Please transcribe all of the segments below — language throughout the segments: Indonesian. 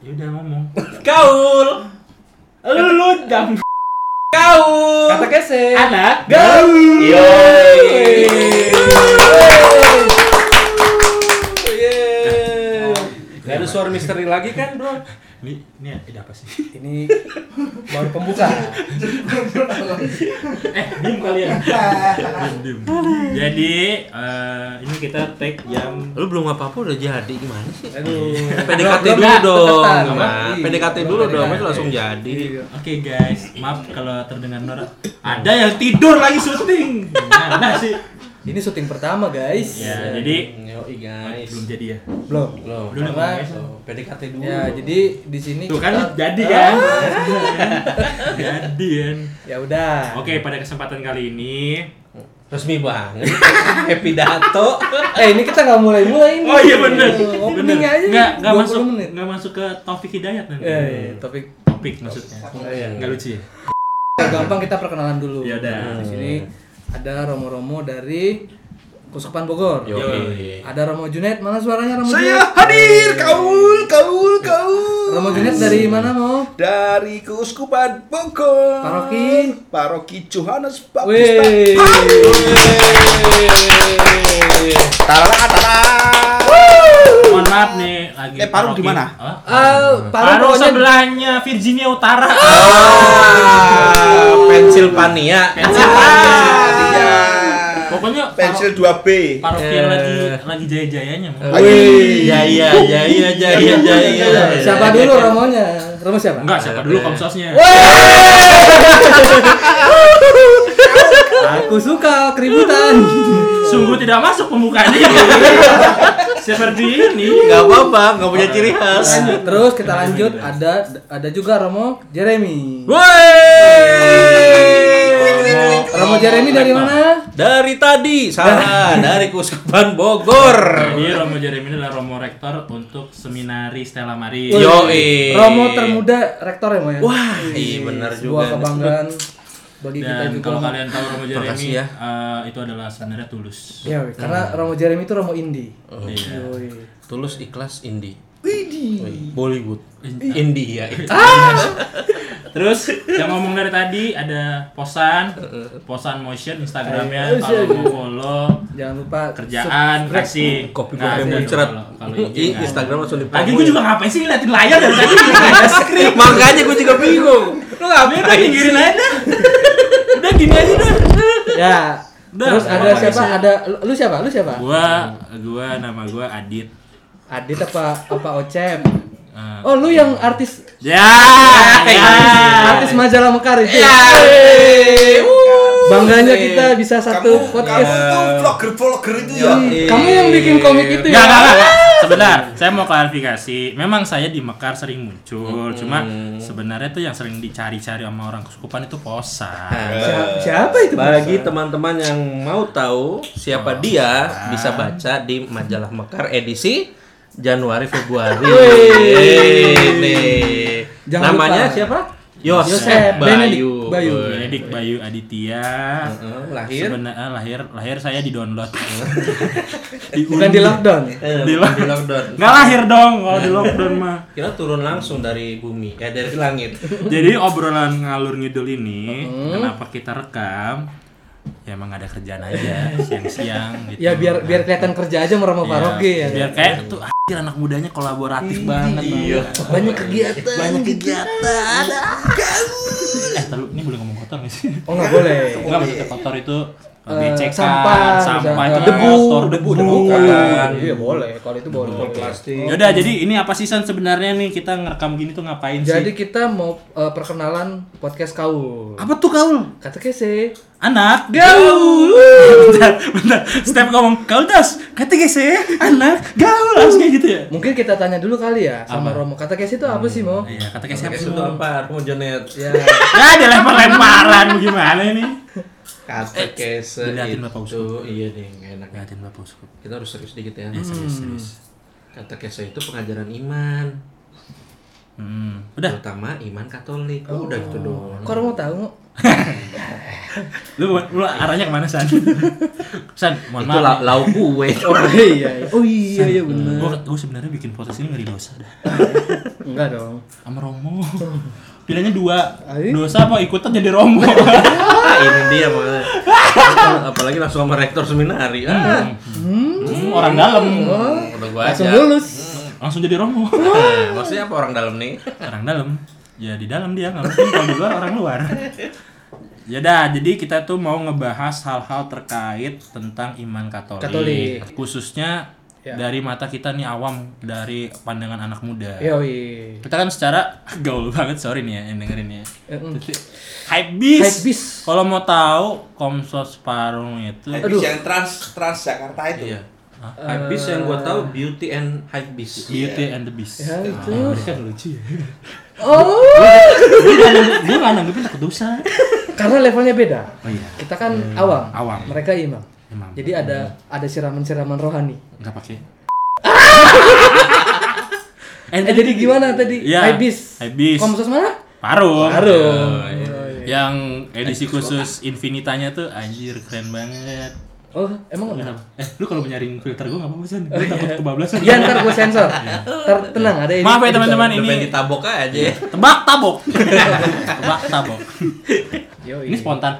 Ya udah ngomong. Kaul. Lu lu jam Kaul. Kata kese. anak Gaul. Yo. Gak ada suara misteri lagi kan, Bro? Ini ini ada apa sih? Ini baru pembuka. eh, diem kalian. Diem, diem. Jadi, eh, ini kita tag jam Lu belum apa-apa udah jadi gimana sih? Aduh. PDKT dulu belum, dong, Mas. Mas. PDKT Iya, dulu belum dong, PDKT. langsung jadi. Iya. Oke guys, maaf kalau terdengar norak. Ada yang tidur lagi syuting. Gimana sih? Ini syuting pertama, guys. Ya, jadi Yoi guys. belum jadi ya. Belum. Belum. Udah Karena- guys. Oh, PDKT dulu. Ya, jadi di sini Tuh kan kita- jadi kan? jadi kan. Ya udah. Oke, pada kesempatan kali ini Resmi banget. Happy dato. Eh, ini kita nggak mulai-mulai ini. Oh iya bener. Opening Bener. aja. Nggak nggak 20 masuk nggak masuk ke Taufik Hidayat nanti. Eh, topik Topik maksudnya. iya. Nggak lucu ya? gampang kita perkenalan dulu. Ya udah. Di sini ada Romo-Romo dari Kuskupan Bogor. Yoi. Ada Romo Junet, mana suaranya Romo Saya Junet? hadir, kaul, kaul, kaul. Romo Junet dari mana mau? Dari Keuskupan Bogor. Paroki? Paroki Johannes Wih. Baptista. Tarara, tarara. Maaf nih lagi. Eh, Parung di mana? Hah? Ah, Parung Parung pokoknya sebelahnya Virginia Utara. Ah, Pennsylvania. Pennsylvania. Iya. Pokoknya Pensil 2B. paroki Eh. yang lagi lagi jaya-jayanya. Wih. Jaya, jaya, jaya, jaya. siapa dulu Romonya? Romo siapa? Enggak, siapa dulu komsosnya? Aku suka keributan. Sungguh tidak masuk pembukaan ini. Seperti ini. Gak apa-apa, gak punya ciri khas. Lanjut. Terus kita lanjut ada ada juga Romo Jeremy. Romo Jeremy dari mana? Dari tadi, salah. Dari Kuskupan Bogor. Jadi Romo Jeremy ini adalah Romo Rektor untuk seminari Stella Maris. Yoi. Romo termuda rektor ya, Mo ya? Wah, iya benar Sebuah juga. kebanggaan bagi kita Dan juga. kalau kalian tahu Romo Jeremy, Makasih ya. eh, itu adalah sebenarnya tulus. Ya, karena Romo Jeremy itu Romo indie. Iya. Yoi. Tulus ikhlas indie. Wih, Bollywood. India. Terus yang ngomong dari tadi ada Posan, Posan Motion Instagramnya kalau mau follow Jangan lupa kerjaan kasih Kopi Nggak kopi muncrat. Instagram langsung di Lagi gue juga ngapain sih ngeliatin layar dari tadi. Makanya gue juga bingung. Lu Udah ngapain pinggirin sih? aja gini aja dah. Ya. Udah, Terus ada siapa? Ada lu- siapa? Lu siapa? Gua gua nama gua Adit. Adit apa apa Ocem? Eh, Oh, lu yang artis ya, artis, ya. artis majalah Mekar itu. ya? Yeay. Bangganya kita bisa satu Kamu, podcast. kamu tuh vlogger-vlogger itu ya. Ih, Kamu yang bikin komik itu ya? Enggak, enggak, enggak, enggak. Sebentar, saya mau klarifikasi. Memang saya di Mekar sering muncul, cuma sebenarnya tuh yang sering dicari-cari sama orang kesukupan itu posa. Siapa, siapa itu? Bagi teman-teman yang mau tahu siapa dia bisa baca di majalah Mekar edisi Januari Februari. Namanya lupa. siapa? Yosef Yosef Bayu. Benedict Bayu. Benedik Bayu Aditya. Heeh, lahir Sebenarnya lahir lahir saya di download. Bukan di lockdown. eh, Di di lock- lockdown. Nggak lahir dong kalau di lockdown mah. Kira turun langsung dari bumi, eh dari langit. Jadi obrolan ngalur ngidul ini kenapa kita rekam? Ya emang ada kerjaan aja siang-siang gitu. Ya biar biar kelihatan kerja aja sama Romo Iya, Paroki ya. biar kayak tuh anjir anak mudanya kolaboratif banget iya Banyak kegiatan. banyak kegiatan eh terus ini boleh ngomong kotor nggak sih Oh nggak boleh. enggak maksudnya kotor itu Eh, becekan sampah, sampah itu debu, kotor debu, debu, debu, kan. Iya boleh, kalau itu boleh. plastik. Yaudah, jadi ini apa sih San sebenarnya nih kita ngerekam gini tuh ngapain Jadi sih? kita mau eh, perkenalan podcast kaul. Apa tuh kaul? Kata kese. Anak gaul. bentar, bentar. Step ngomong kaul das. Kata gese, anak gaul kayak gitu ya. Mungkin kita tanya dulu kali ya sama Romo. Kata kese itu apa sih, Mo? Iya, kata gese apa sih? itu apa? Mau Janet. Ya. Ya, ada lempar-lemparan gimana ini? Kata kese diliatin itu. Iya deh, nggak enak. Liatin Bapak Uskup. Kita harus serius dikit ya. Ya, serius, serius. Kata kese itu pengajaran iman, Hmm. Udah. terutama iman Katolik. Oh, udah gitu doang. Kok Romo tahu? Lu lu arahnya ke mana San? San, mohon Itu maaf. lauk kue. Oh iya, iya. oh iya iya benar. Gue gue sebenarnya bikin podcast ini ngeri dosa dah. Enggak dong. Sama Romo. Pilihannya dua. Dosa apa ikutan jadi Romo. Ah, ini dia makanya. Apalagi langsung sama rektor seminari. Ah, Hmm, orang dalam. udah gua Langsung lulus. Langsung jadi Romo. Maksudnya apa orang dalam nih? orang dalam ya di dalam dia nggak mungkin kalau di luar orang luar ya dah jadi kita tuh mau ngebahas hal-hal terkait tentang iman katolik, Katolik. khususnya Ya. dari mata kita nih awam dari pandangan anak muda Yoi. kita kan secara gaul banget sorry nih ya yang dengerin ya Eh, mm. hype bis Hypebeast. kalau mau tahu komsos parung itu Habis yang trans trans Jakarta itu. iya Hah? Hypebeast yang gua tahu Beauty and Hypebeast. Beauty and the Beast Ya itu. kan lucu ya Oh. gue gak nanggepin takut dosa Karena levelnya beda. oh iya Kita kan awam. Awam. Mereka imam. Imam. Jadi ada ada siraman-siraman rohani. nggak pakai Eh, jadi gimana tadi? Iya. Hypebeast. Hypebeast. Komsos mana? Parung. Parung. Yang edisi khusus Infinitanya tuh anjir keren banget. Oh, emang? Kenapa? Eh, lu kalau menyaring filter gua enggak apa-apa sih. Gua takut kebablasan. Iya ntar gue sensor. Ntar tenang ada ini. Maaf ya teman-teman Udah pengen ini ditabok aja. tebak tabok. tebak tabok. Yoi. Ini spontan.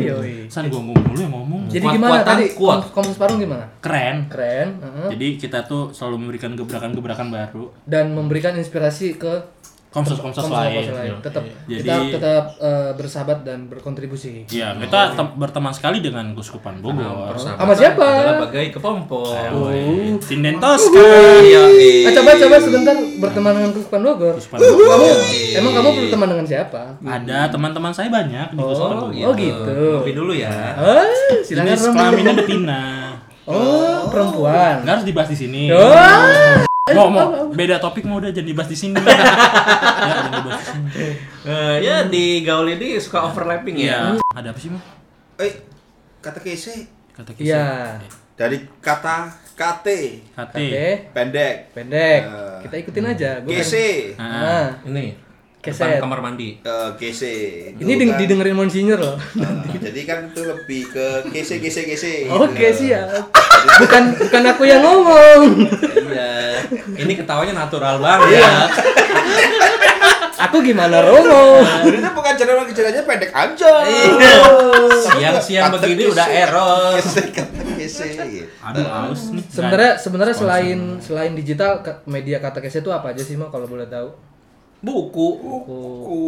Yoi. San gua ngomong dulu yang ngomong. Jadi Kuat- gimana kuatan, tadi? kuat. Kom- Komsos Parung gimana? Keren. Keren. heeh. Jadi kita tuh selalu memberikan gebrakan-gebrakan baru. Dan memberikan inspirasi ke Komsos-komsos lain. lain. Tetap Jadi- kita tetap eh, bersahabat dan berkontribusi. Iya, kita tem- berteman sekali dengan Kuskupan Bogor. Sama siapa? Adalah bagai kepompong. Oh. Sinden Tosca. Iya, Ah, coba coba sebentar berteman dengan Kuspan Bogor. Kuspan Bogor. Kamu emang kamu berteman dengan siapa? Ada teman-teman saya banyak di Kuspan Oh, Bogor. oh gitu. Kopi dulu ya. Ah, silakan kelaminnya betina. Oh, perempuan. Nggak harus dibahas di sini. Oh. Mau mau beda topik mau udah jadi dibahas di sini. ya, jangan dibahas di sini. Eh, ya di gaul ini suka overlapping ya. Iya. Ada apa sih, Mo? Eh, kata kese Kata Iya. dari kata KT KT. Pendek. Pendek. Eh. Kita ikutin aja. Gua kan- Kese. Ah, Nah, Ini Keset. depan kamar mandi. Eh, kese. Ini ding- kan, didengerin Monsinyur loh. eh, jadi kan itu lebih ke kese kese kese. Oke gitu. siap. Bukan bukan aku yang ngomong. Iya. Ini ketawanya natural banget ya. Aku gimana Romo? Itu bukan channel channelnya pendek aja. Iya. Siang-siang Kata begini kese. udah error. Kese kata kese. gitu. Aduh, aus nih. Sebenarnya sebenarnya selain selain digital media kata kese itu apa aja sih mau kalau boleh tahu? Buku. Buku,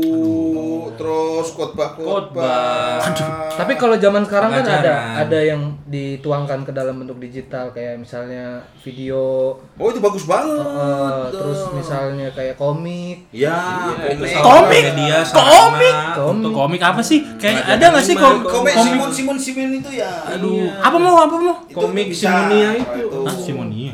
terus khotbah Khotbah. Tapi kalau zaman sekarang kan ada Pengajaran. ada yang dituangkan ke dalam bentuk digital kayak misalnya video Oh itu bagus banget. eh, terus misalnya kayak komik. Ya, Itu komik. Komik? media Komik? untuk komik apa sih? Kayak ada nggak sih kom Komik komik? Simon Simon Simon itu ya. Aduh, apa mau apa mau? Itu komik bisa. Simonia itu. Ah.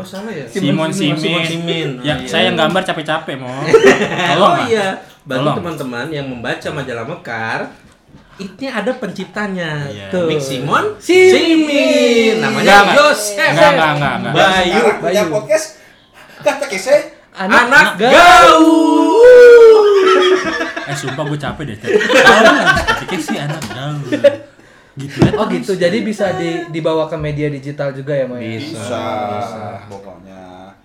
Oh, salah ya? Simon Simon Simin. Simin. Ya, Oh, iya. saya yang gambar capek-capek, mau. Tolong, Oh iya, bagi teman-teman yang membaca majalah Mekar, ini ada penciptanya. Iya. Tuh. Mik Simon Simin. Simin. Namanya Enggak, enggak. Joseph. Enggak, enggak, enggak, enggak. Bayu. Sekarang punya Bayu. podcast kata kese. Anak, gaul. gaul. Eh, sumpah gue capek deh. Tahu nggak? Tapi sih anak gaul. Gitu ya. Oh gitu. Jadi bisa di, dibawa ke media digital juga ya, Mo ya? Bisa. Bisa, pokoknya.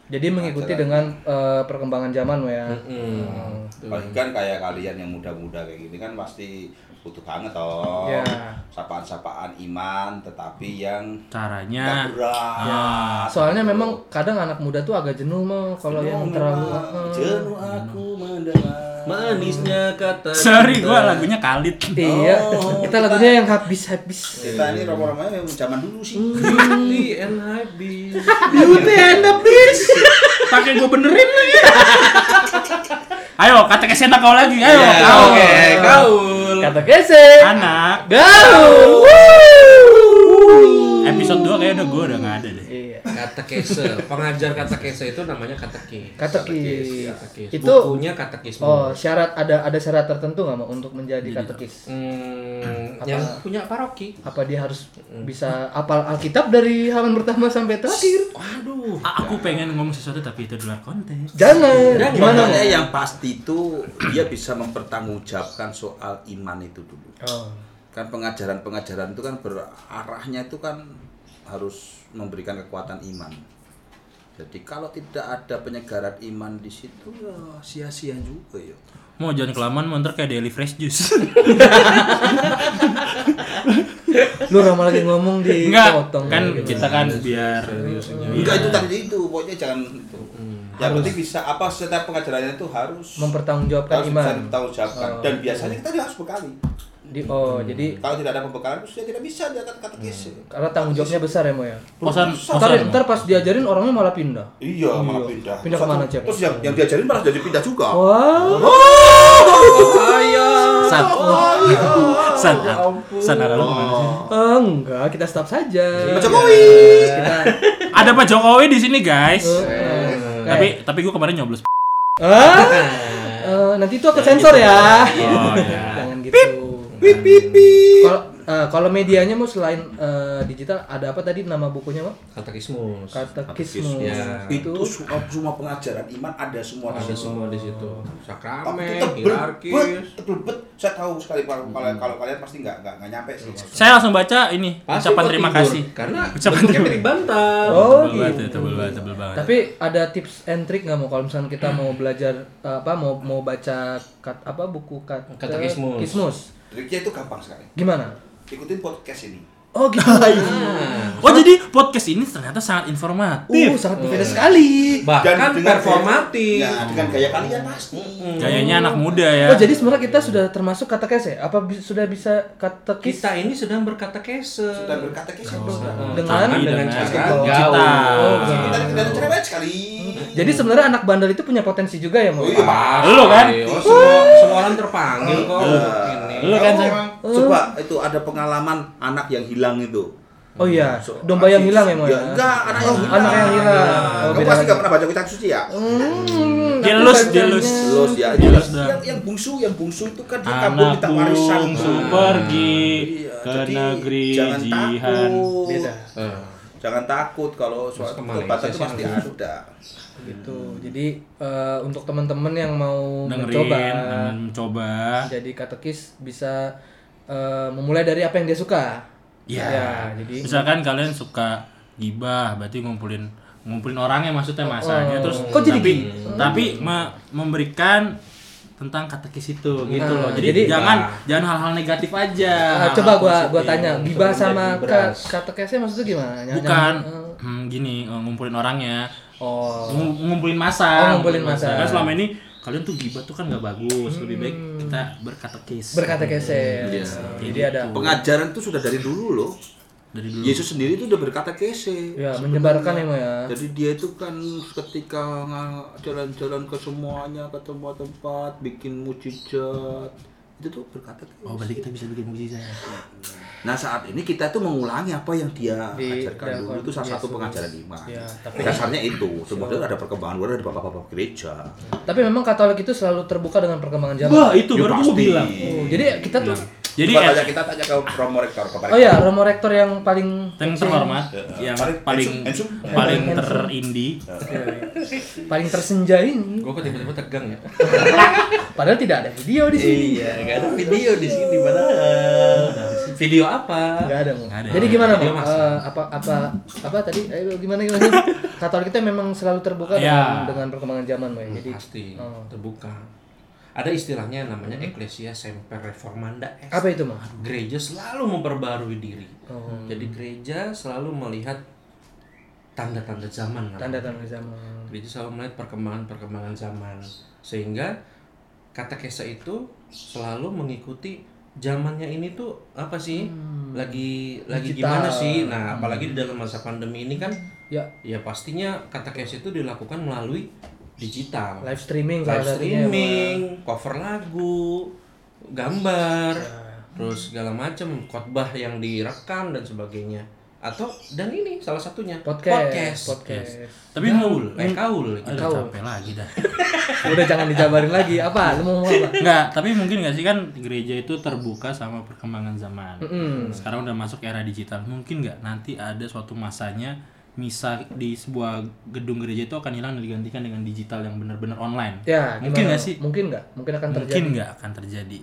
Jadi mengikuti dengan eh, perkembangan zaman, ya. Hmm. Apalagi kan kayak kalian yang muda-muda kayak gini kan pasti butuh banget toh. Iya. Sapaan-sapaan iman tetapi yang Caranya. berat. Ya. Soalnya memang kadang anak muda tuh agak jenuh mau kalau yang terlalu eh, jenuh aku mendengar. Manisnya kata Sorry, gue lagunya Khalid. Iya, kita lagunya yang habis habis. Kita ini romo-romonya yang zaman dulu sih. Beauty and Habis. Beauty and the Beast. Pakai gue benerin lagi. Ayo, kata kesena kau lagi. Ayo, Ya, kau. Oke, gaul. Kata kese. Anak. Gaul. Episode 2 kayaknya udah gue udah nggak ada deh. Iya. Katekese, pengajar katekese itu namanya katekis. Katekis. Katekis. Itu bukunya katekisme. oh syarat ada ada syarat tertentu nggak mau untuk menjadi katekis? Hmm, Apa? yang punya paroki. Apa dia harus bisa apal Alkitab dari halaman pertama sampai terakhir? Waduh. Aku pengen ngomong sesuatu tapi itu di luar konteks. Jangan. Dan Gimana? Mo? yang pasti itu dia bisa mempertanggungjawabkan soal iman itu dulu. Oh. Kan pengajaran-pengajaran itu kan berarahnya itu kan harus memberikan kekuatan iman. Jadi kalau tidak ada penyegaran iman di situ ya sia-sia juga ya. Mau jangan kelamaan mau ntar kayak daily fresh juice. Lu lama lagi ngomong di Enggak, potong. kan gitu. kita kan biar Enggak itu tadi itu, pokoknya jangan itu. Yang penting bisa apa setiap pengajarannya itu harus mempertanggungjawabkan harus iman. bisa dipertanggungjawabkan. Oh, Dan iya. biasanya kita harus bekali. Di, oh, jadi Kalau tidak ada pembekalan, terus dia tidak bisa dia kata kata karena tanggung jawabnya besar ya, Mo ya. Posan Ntar, ntar pas diajarin orangnya malah pindah. Iya, malah pindah. Pindah Terus ke mana, satu- Cep? Terus yang, yang diajarin malah jadi pindah juga. Wah. San. San. San arah lu ke mana sih? Eh, enggak, kita stop saja. Pak Jokowi. Kita Ada Pak Jokowi di sini guys. Eh, Tapi tapi gue kemarin nyoblos. Eh, nanti itu aku sensor ya. Oh ya. Jangan gitu. Pip pip pip. Kalau eh, kalau medianya mau selain eh, digital ada apa tadi nama bukunya mau? Katekismus. Katekismus. Ya. Itu semua, semua pengajaran iman ada semua di Ada situ. semua di situ. Sakramen, hierarkis. bet, tebel bet. Saya tahu sekali kalau kalau, kalau kalian pasti nggak nggak nggak nyampe sih. Saya langsung baca ini Pasti ucapan terima tidur, kasih. Karena Ucapan terima- mirip bantal. Oh, Tebel banget gitu. tebel banget, tebel banget. Tapi ada tips and trick nggak mau kalau misalnya kita mau belajar apa mau mau baca kat, apa buku kat, Katekismus. kismus. Triknya itu gampang sekali. Gimana? Ikutin podcast ini. Oh gitu. Oh jadi podcast ini ternyata sangat informatif. Uh, sangat berbeda sekali. Bahkan dengan performatif. gaya- Ya, dengan gaya kalian pasti. Gayanya anak muda ya. Oh, jadi sebenarnya kita sudah termasuk katekes ya? Apa bi- sudah bisa katekis Kita ini sedang berkata kese. Sudah berkata kisah dengan Tapi dengan dengan cara gaul. gaul. Oh, Kita tidak cerewet sekali. Jadi sebenarnya anak bandel itu punya potensi juga ya, Mo? Oh iya. Lu kan? Oh, semua, semua orang terpanggil kok. Lu kan, memang coba itu ada pengalaman anak yang hilang itu. Oh iya, So, domba yang hilang ya, Mo ya? Enggak, anak yang hilang. Anak yang hilang. Oh, Kamu beda pasti lagi. nggak pernah baca kitab suci ya? Hmm, Dilus, dilus. bacanya. Los ya. Jelas Yang, yang, bungsu, yang bungsu itu kan dia kabur minta warisan. bungsu pergi Iya, ke jadi negeri jihan. Beda. Jangan takut kalau suatu kebatan itu sih pasti ada. Gitu. Jadi eh, untuk teman-teman yang mau Dengerin, mencoba dan mencoba. jadi katekis bisa eh, memulai dari apa yang dia suka. Ya. Ya, jadi Misalkan kalian suka gibah, berarti ngumpulin ngumpulin orangnya maksudnya masanya Oh. terus Kok jadi tapi gitu? tapi me- memberikan tentang katekis itu gitu Ah, loh. Jadi, jadi- jangan jangan hal-hal negatif aja. Ah, hal-hal coba gua gua positif. tanya, gibah sama ka, beras. katekesnya maksudnya gimana? Jangan- Bukan eh, hmm, gini eh, ngumpulin orangnya. Oh. Ngu- ngumpulin masa. Oh, ngumpulin masa. Kan selama ini kalian tuh gibah tuh kan nggak bagus. Lebih baik kita berkatekis. Berkatekese. Iya. Jadi ada Pengajaran itu sudah dari dulu loh. Dari dulu. Yesus sendiri itu udah berkata kese. ya menyebarkan ya, Mo ya. Jadi dia itu kan ketika jalan-jalan ke semuanya, ke semua tempat, bikin mujizat, itu tuh berkata kese. Oh, berarti kita bisa bikin mujizat. Nah saat ini kita tuh mengulangi apa yang dia Di ajarkan dulu itu salah satu pengajaran iman. Ya, tapi- Dasarnya itu. Kemudian ada perkembangan baru dari bapak-bapak gereja. Tapi memang Katolik itu selalu terbuka dengan perkembangan zaman. Wah, itu Ya, baru gue bilang. Oh, jadi kita tuh Jadi Coba eh, tanya, kita tanya ke Romo Rektor ke Oh ya, Romo Rektor yang paling yang terhormat, yang Paling- paling Ensum, ensum. paling terindi. paling tersenja ini. Gua kok tiba-tiba tegang ya. Padahal tidak ada video di sini. Iya, nggak ada video di sini mana? Video apa? Nggak ada. Nggak ada. Jadi gimana, mas. Eh, apa apa apa tadi? Ayo gimana gimana? Katolik kita memang selalu terbuka dengan, Ya. dengan perkembangan zaman, ya. Jadi Pasti Oh. terbuka. Ada istilahnya namanya Ecclesia Semper Reformanda Est. apa itu, Mo? Gereja selalu memperbarui diri. Oh. Jadi gereja selalu melihat tanda-tanda zaman. Tanda-tanda zaman. Gereja selalu melihat perkembangan-perkembangan zaman sehingga katekesa itu selalu mengikuti zamannya ini tuh apa sih lagi lagi Digital. gimana sih nah apalagi di dalam masa pandemi ini kan Ya, ya pastinya katekesa itu dilakukan melalui digital live streaming live streaming cover lagu gambar Ya. terus segala macam khotbah yang direkam dan sebagainya atau dan ini salah satunya Podcast. podcast. Podcast. Tapi kaul, eh kaul. Aduh, Kaul. capek lagi dah. Udah jangan dijabarin lagi. Apa? Lu mau ngomong apa? Enggak, tapi mungkin nggak sih kan gereja itu terbuka sama perkembangan zaman. Mm-mm. Sekarang udah masuk era digital. Mungkin nggak nanti ada suatu masanya misa di sebuah gedung gereja itu akan hilang dan digantikan dengan digital yang benar-benar online. Ya, mungkin nggak sih? Mungkin nggak? Mungkin akan terjadi. Mungkin nggak akan terjadi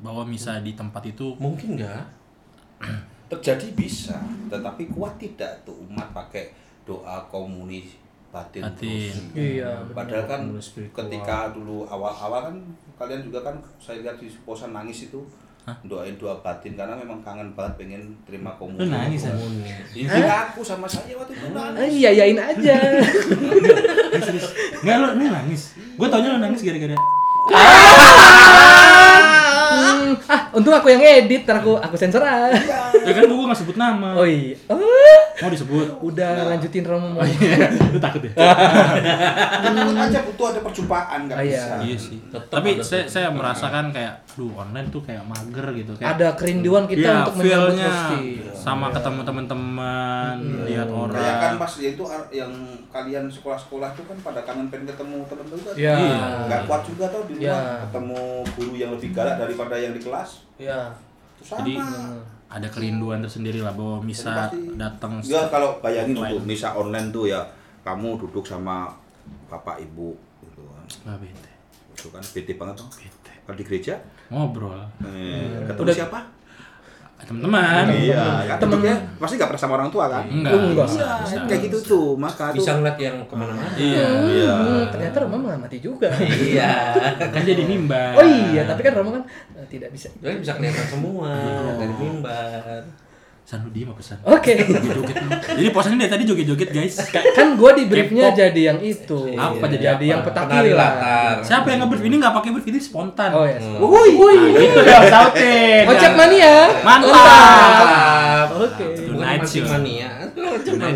bahwa misa di tempat itu Mungkin enggak? Terjadi bisa, tetapi kuat tidak tuh umat pakai doa komunis batin, Batin. terus. Iya, Padahal kan ketika dulu awal-awal kan kalian juga kan saya lihat di posan nangis itu doain doa batin karena memang kangen banget pengen terima komunion. Lu nangis ya? Ini aku sama saya waktu itu Ah, nangis. iya, yain aja. Enggak lo ini nangis. Gue taunya lo nangis gara-gara Hmm, ah, untung aku yang edit, ntar aku aku sensor ah. Ya kan gue nggak sebut nama. Oh iya. Oh, Mau disebut. udah lanjutin Romo mau. Lu takut ya? Takut aja butuh ada perjumpaan nggak Ah, iya. bisa. Iya sih. Tetep Tapi saya saya merasakan kayak, duh online tuh kayak mager gitu. Kayak, Ada kerinduan kita Iya, untuk menyambut feel-nya Gusti. sama ketemu teman-teman, lihat Kayak kan orang. pas ya itu yang kalian sekolah-sekolah tuh kan pada kangen pengen ketemu teman-teman kan. Iya. Nggak kuat juga tau di rumah Iya. ketemu guru yang lebih galak daripada yang di kelas. Iya. Itu sama. Jadi ada kerinduan tersendiri lah bahwa misa datang. Enggak kalau bayangin Online. tuh misa online tuh ya kamu duduk sama bapak ibu gitu kan. Nggak bete. Itu kan bete banget tuh. Bete. Kalau di gereja Ngobrol. eh, ketemu Udah- siapa? Teman-teman. Iya, kan Temen- duduknya pasti nggak pernah sama orang tua kan? Enggak. Oh, enggak. bisa, Iya, bisa. kayak gitu tuh, maka tuh Bisa ngeliat yang ke mana-mana. Iya. Iya. Hmm, ternyata Romo mengamati juga. Iya. Kan jadi mimbar. Oh iya, tapi kan Romo kan eh, tidak bisa. Jadi bisa kelihatan semua dari mimbar. San lu diem apa San? Oke. Joget-joget lu. Jadi posannya dari tadi joget-joget guys. Ka- kan gue di briefnya jadi yang itu. Apa jadi jadi apa? yang petakilan. latar. Siapa yang nge-brief? Ini nggak pakai brief, ini spontan. Oh ya. Hmm. Wuih, wuih. Itu udah sautin. Ojek mania. Mantap. Oke. Bukan Tonight masih show. mania. Jangan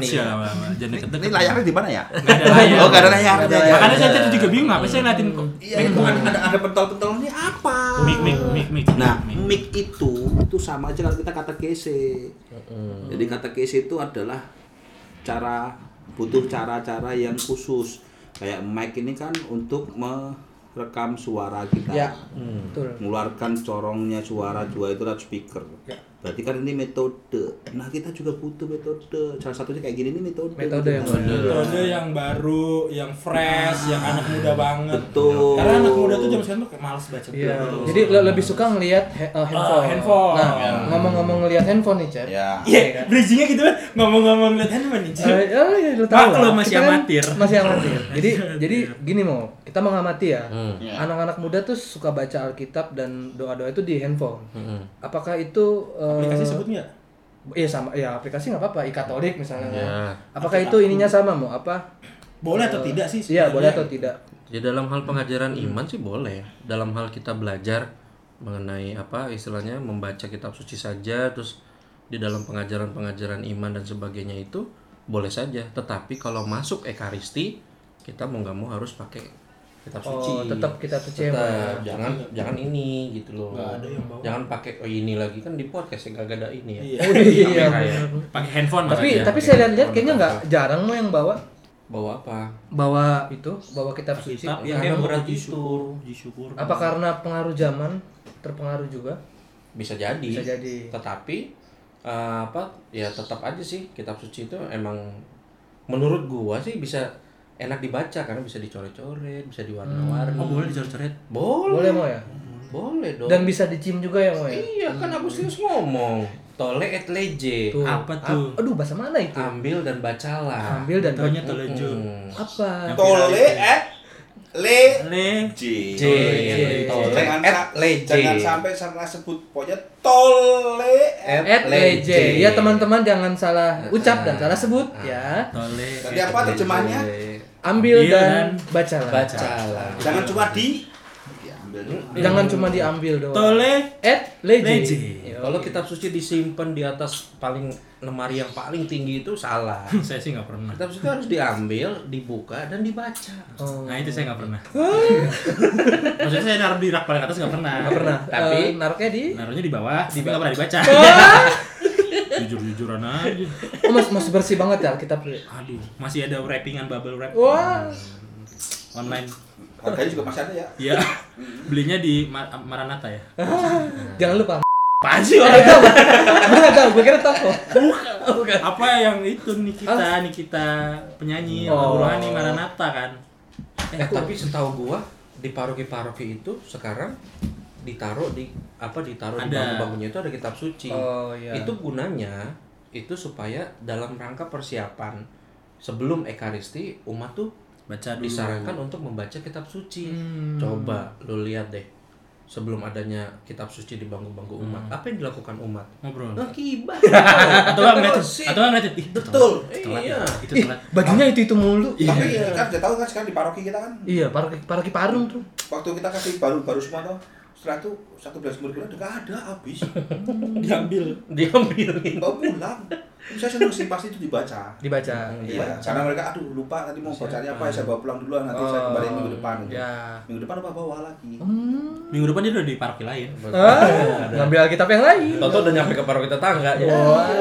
ini layarnya di mana ya? Nggak ada layar. Oh, nggak ada layar. Nggak ada Makanya saya tadi juga bingung apa sih yang ngeliatin kok. Iya, itu kan ada ada pentol-pentol ini apa? Mic mic mic mic. Nah, mic. itu itu sama aja kalau kita kata kese. Jadi kata kese itu adalah cara butuh cara-cara yang khusus. Kayak mic ini kan untuk merekam suara kita. Ya. Betul. mengeluarkan corongnya suara juga itu lewat speaker. Ya. Berarti kan ini metode. Nah kita juga butuh metode. Salah satunya kayak gini ini metode. Metode yang baru. Metode yang baru, yang fresh, yang anak muda banget. Betul. Karena anak muda tuh jam sekarang tuh kayak males baca Iya. buku. Jadi le- lebih suka ngelihat he- eh, handphone. Ah, handphone. Nah, Ya. ngomong-ngomong ngelihat handphone nih, Cep. Ya. Iya, bridgingnya gitu kan ngomong-ngomong lihat handphone nih. Cip. Eh, oh iya, lu tahu. Maklum, lah. masih Kita kan amatir. Masih amatir. Jadi jadi gini mau kita mengamati ya. Hmm. Ya. Anak-anak muda tuh suka baca Alkitab dan doa-doa itu di handphone. Hmm. Apakah itu eh, Aplikasi sebut nggak? Iya sama, ya aplikasi nggak apa-apa, e-katolik misalnya. Ya. Apakah itu ininya sama mau apa? Boleh atau tidak sih? Iya boleh atau tidak? Ya dalam hal pengajaran iman sih boleh. Dalam hal kita belajar mengenai apa istilahnya membaca kitab suci saja terus di dalam pengajaran-pengajaran iman dan sebagainya itu boleh saja. Tetapi kalau masuk ekaristi kita mau nggak mau harus pakai kitab suci. Oh, tetap kitab suci Tetap. emang ya. jangan jangan ini gitu loh. Ada yang bawa. Jangan pakai oh ini lagi kan di podcast ya gak ada ini ya. Iya. Oh, iya. Ya. Pakai handphone Tapi maksudnya. tapi saya lihat-lihat kayaknya nggak jarang mau yang bawa Bawa apa? bawa itu bawa kitab suci. Kitab Ya, yang karena berat begitu. syukur, syukur. Apa karena pengaruh zaman terpengaruh juga? Bisa jadi. Bisa jadi. Tetapi eh, apa ya tetap aja sih kitab suci itu emang menurut gua sih bisa enak dibaca karena bisa dicoret-coret, bisa diwarna-warni. Oh, boleh dicoret-coret. Boleh. Boleh mau ya? Boleh dong. Dan bisa dicium juga ya mau ya? iya kan Agustinus ngomong. Tole et lege. Tuh. Apa tuh? A- aduh bahasa mana itu? Ambil dan bacalah. Ambil dan Taunya telejo. Hmm. apa? Tole et le Le. J. J. Tole sa- lege. jangan sampai salah sebut pokoknya tole et. At leje. Ya teman-teman jangan salah ucap dan salah sebut ya. Tole. Tadi apa terjemahannya? Ambil Ambil dan dan bacalah. Bacalah. Jangan cuma di. Jangan cuma diambil doang. Tole. At leje. Ya, Kalau kitab suci disimpan di atas paling lemari yang paling tinggi itu salah. Saya sih nggak pernah. Kitab suci harus diambil, dibuka dan dibaca. Oh. Nah itu saya nggak pernah. Maksudnya saya naruh di rak paling atas nggak pernah. Nggak pernah. Tapi- Eh, naruhnya di Naruhnya di bawah, tapi nggak pernah dibaca. Jujur-jujuran aja. Oh, masih, masih bersih banget ya Alkitab. Aduh, masih ada wrappingan bubble wrap Wah. online. Harganya juga masih ada ya. Iya. Belinya di Mar- Maranatha ya. Jangan lupa. Apaan sih Gue nggak tahu, gue kira toko. Bukan. Apa yang itu Nikita, Nikita penyanyi Oh. oh. rohani Maranatha kan? Eh, tapi setahu gua di paroki-paroki itu sekarang ditaruh di apa ditaruh di Ada. bangku-bangkunya itu ada kitab suci. Oh, iya. Itu gunanya itu supaya dalam rangka persiapan sebelum ekaristi umat tuh Baca dulu. disarankan untuk membaca kitab suci. Hmm. Coba lu lihat deh. Sebelum adanya kitab suci di bangku-bangku umat, apa yang dilakukan umat? Ngobrol. Nah, kibat. Atau nggak ngeliatin? Atau nggak ngeliatin? Betul. Telat Iya. ya. Itu Ih, telat. bajunya itu itu mulu. Tapi kan udah tahu kan sekarang di paroki kita kan Iya, paroki paroki Parung tuh. waktu kita kasih baru-baru semua tuh setelah itu satu belas murid udah gak ada habis Diambil. Diambilin. bawa pulang saya seneng sih pasti itu dibaca Dibaca. iya karena mereka aduh lupa tadi mau bacanya apa ya saya bawa pulang duluan nanti saya kembali minggu depan gitu. Ya. minggu depan apa bawa lagi Hmm. Minggu depan dia udah di paroki lain. Ah, ngambil Alkitab yang lain. Toto udah nyampe ke paroki tetangga. Ya.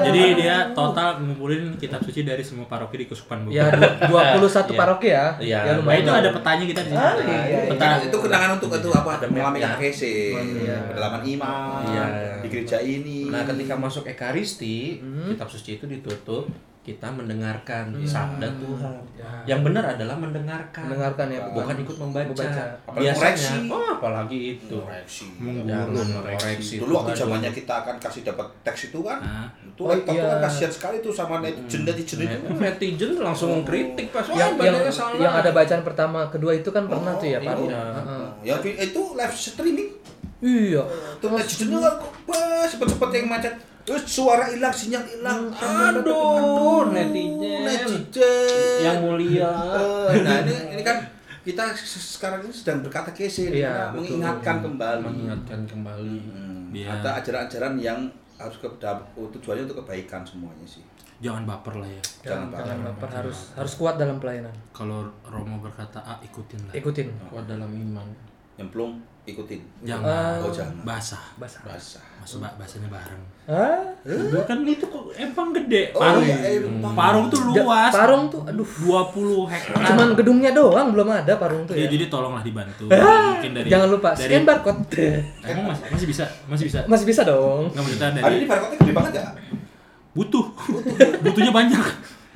Jadi dia total ngumpulin kitab suci dari semua paroki di Kesukupan Bogor. Ya, du- 21 Iya. paroki ya. Iya. Ya Nah, lumayan. itu lah. ada petanya kita di sini. Ah, iya, Peta. itu kenangan untuk itu apa Ada mengalami. KTC Iya. kedalaman iman Iya. di gereja ini Nah, ketika masuk ekaristi, kitab suci itu ditutup, kita mendengarkan sabda Tuhan. Yang benar adalah mendengarkan. Mendengarkan ya, bukan ikut membaca. Membaca. Apalagi Biasanya, koreksi. oh, apalagi itu. koreksi Jangan koreksi. dulu waktu zamannya kita akan kasih dapat teks itu kan itu Oh, laptop iya. itu kan kasihan sekali tuh sama netizen netizen itu Netizen langsung kritik pas yang yang, bacanya salah. yang ada bacaan pertama, kedua itu kan pernah tuh ya, Pak. iya. Heeh. ya itu live streaming Iya. tuh netizennya kan wah cepet-cepet yang macet terus suara hilang sinyal hilang Aduh, netizen. netizen Yang mulia. Eh, nah ini ini kan kita se- sekarang ini sedang berkata kese Iya, betul. mengingatkan kembali Mengingatkan kembali. Hmm, Iya. ada ajaran-ajaran yang harus ke tujuannya untuk kebaikan semuanya sih Jangan baper lah ya. jangan Jangan, baper jangan baper harus harus kuat dalam pelayanan. Kalau Romo berkata A, ikutin lah. Ikutin. Kuat dalam iman. Nyemplung ikutin Jangan. oh jangan Basah. Basah. basah Masuk ba- bahasanya bareng. Hah? Itu kan itu kok empang gede. Oh, Parung. iya, empang. Parung tuh luas. Parung tuh aduh 20 hektar. cuman gedungnya doang belum ada Parung tuh Ya, ya. jadi tolonglah dibantu. Mungkin dari Jangan lupa dari, scan barcode. Emang masih, masih bisa, masih bisa. Masih bisa dong. Enggak maksudnya dari ini barcode gede banget ya butuh. Butuhnya banyak.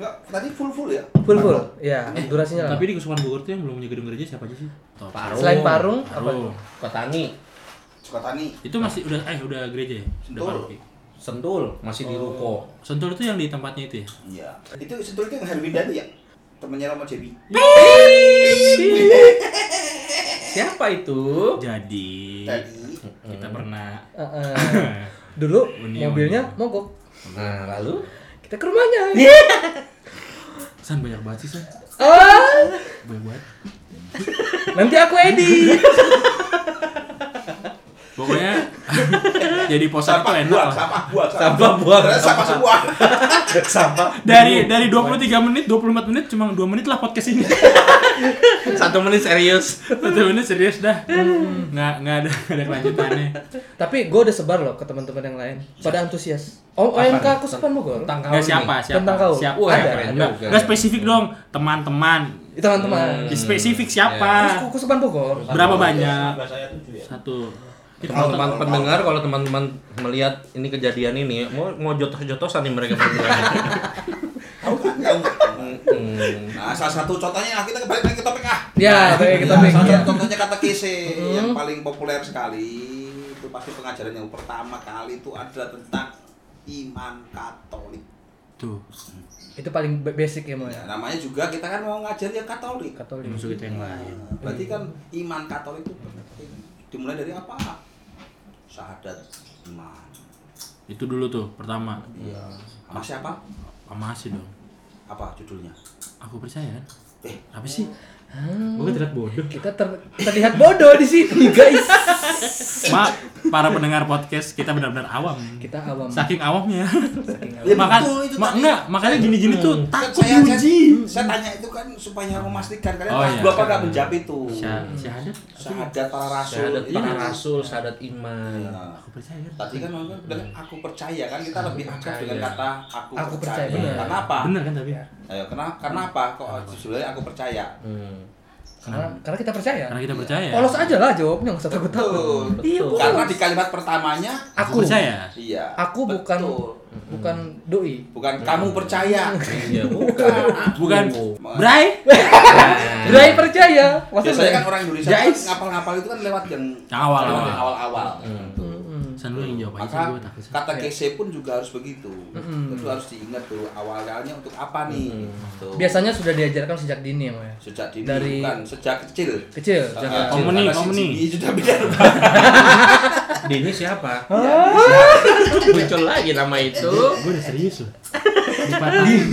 Enggak, tadi full full ya Full full. Ya, durasinya lama. Tapi di Kesukupan Bogor tuh yang belum punya gedung gereja siapa aja sih? Parung. Selain Parung apa? Parung. Petani. Sukatani Itu masih udah eh udah gereja ya? Udah Sentul. paroki. Sentul masih di ruko. Sentul itu yang di tempatnya itu ya? iya itu sentul itu yang Herwinda itu ya temennya Romo Jebi Siapa itu? Jadi tadi kita pernah Heeh. Dulu mobilnya mogok. Nah, lalu Kita ke rumahnya. San banyak banget sih San. Ah, Banyak banget. nanti aku edit. Pokoknya jadi posan itu sampah enak buang lah. sampah buang Sampah buang. Sampah semua sampah. Dari dari 23 menit, 24 menit cuma 2 menit lah podcast ini. Satu menit serius. Satu menit serius dah. Nggak nggak ada nggak ada kelanjutannya. Tapi gue udah sebar loh ke teman-teman yang lain. Pada antusias. Oh, OMK Kesupan Bogor. Tentang Nggak kaum siapa siapa Tentang kau. siapa. Ada. keren Nggak juga. nggak spesifik dong teman-teman. Teman-teman. Ya, Spesifik Terus siapa? ke Kesupan Bogor. Berapa banyak? Satu. Teman-teman pendengar kalau teman-teman melihat ini kejadian ini mau mau jotos-jotosan nih mereka berdua. tahu kan nggak? Hmm. nah salah satu contohnya kita kembali lagi ke topik ah Ya, kita Ya, baik. salah Ya. satu contohnya kata kese yang paling populer sekali itu pasti pengajaran yang pertama kali itu adalah tentang iman Katolik. Tuh. Itu paling ba- basic ya, Ya, ya. namanya juga kita kan mau ngajar yang Katolik. Katolik. Musuh kita yang lain. Nah, berarti kan iman Katolik itu penting. Dimulai dari apa? Syahadat iman. Itu dulu tuh pertama. Iya. Sama siapa? Masih dong. Apa judulnya? Aku percaya kan? Eh, Apa sih? Gue terlihat bodoh. Kita ter- terlihat bodoh di sini, guys. Mak, para pendengar podcast kita benar-benar awam. Kita awam. Saking awamnya. Saking awam. Ya, itu ma- tadi. enggak, makanya gini-gini tuh Kan takut saya, diuji. saya, saya tanya itu kan supaya memastikan kalian Oh, iya. bapak nggak menjawab itu. Syah- Syahadat. Syahadat para rasul. Syahadat para Iya. rasul, syahadat iman. Nah, Aku percaya? Tadi kan ngomong bilang aku percaya kan kita lebih akrab dengan kata aku, Aku percaya, percaya. benar. Karena apa? Bener kan tapi? Ayo, kenapa? Karena apa? Kok sebenarnya aku percaya? Hmm. Karena, karena kita percaya. Karena kita percaya. Polos aja lah jawabnya, nggak usah takut-takut. Betul. Iya, Betul. Karena di kalimat pertamanya Aku percaya. iya. Aku bukan betul. bukan doi. bukan kamu percaya. Iya, bukan. Bukan Aku. Bray. Doi percaya. Masa Biasanya Bray? kan orang Indonesia kan ngapal-ngapal itu kan lewat yang Awal-awal. awal-awal. Mm-mm. San lu yang jawab aja gue takut. kata kese pun juga harus begitu. Mm-mm. Itu harus diingat tuh awalnya untuk apa nih? Tuh. Biasanya sudah diajarkan sejak dini ya, Mo, ya. sejak dini dari- bukan sejak kecil. Kecil, Ah, jangan kecil. Komuni, Karena si komuni. Jimmy sudah bicara. Dini siapa? Iya. Muncul lagi nama itu. Gue udah serius loh. Dipatahin.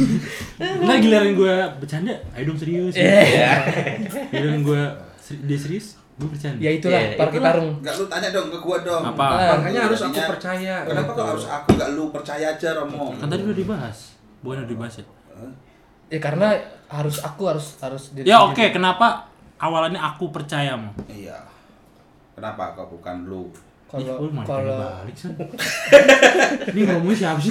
Ntar giliran gue bercanda, ayo dong serius. Iya. Giliran gue dia serius, gue bercanda. Ya itulah, parki itulah. parung. Enggak lu tanya dong ke gua dong. Apa? Ah, Makanya harus aku percaya. Kenapa kok harus aku enggak lu percaya aja Romo? Kan tadi udah dibahas. Bukan udah dibahas ya? Ya karena harus aku harus harus Ya oke, kenapa awalannya aku percaya mau? Iya. Kenapa kok bukan lu? Kalau malah kalau balik San. Ini ngomongnya siapa sih?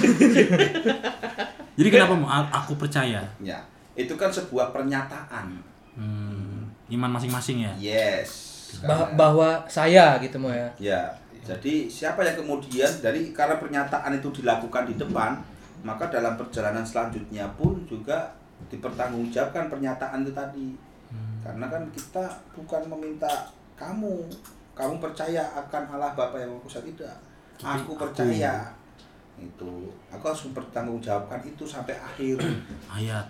Jadi kenapa mau aku percaya? Ya, itu kan sebuah pernyataan. Hmm, iman masing-masing ya. Yes. Bah- Karena- bahwa saya gitu mau ya. Ya, jadi siapa yang kemudian dari karena pernyataan itu dilakukan di depan, maka dalam perjalanan selanjutnya pun juga dipertanggungjawabkan pernyataan itu tadi. Karena kan kita bukan meminta kamu, kamu percaya akan Allah Bapa yang Maha Kuasa tidak. Aku percaya. Itu, aku harus mempertanggungjawabkan itu sampai akhir. Ayat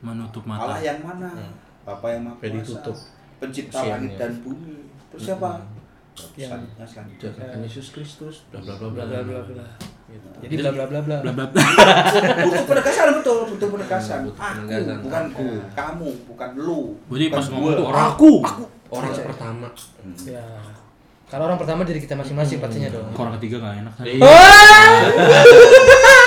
menutup mata. Allah yang mana? Bapa yang Maha Kuasa. ditutup. Pencipta Kasiannya. langit dan bumi. Terus siapa? Yang-. Jangan Yesus Kristus. Bla bla bla Bla bla. bla bla bla. Jadi bla bla bla bla. Bla bla bla. butuh penegasan betul butuh penegasan Butuh aku bukan Aku. kamu bukan lu Jadi bukan pas ngomong tuh orang aku. Orang pertama. Ya. Kalau orang pertama diri kita masing-masing pastinya dong. Orang ketiga gak enak.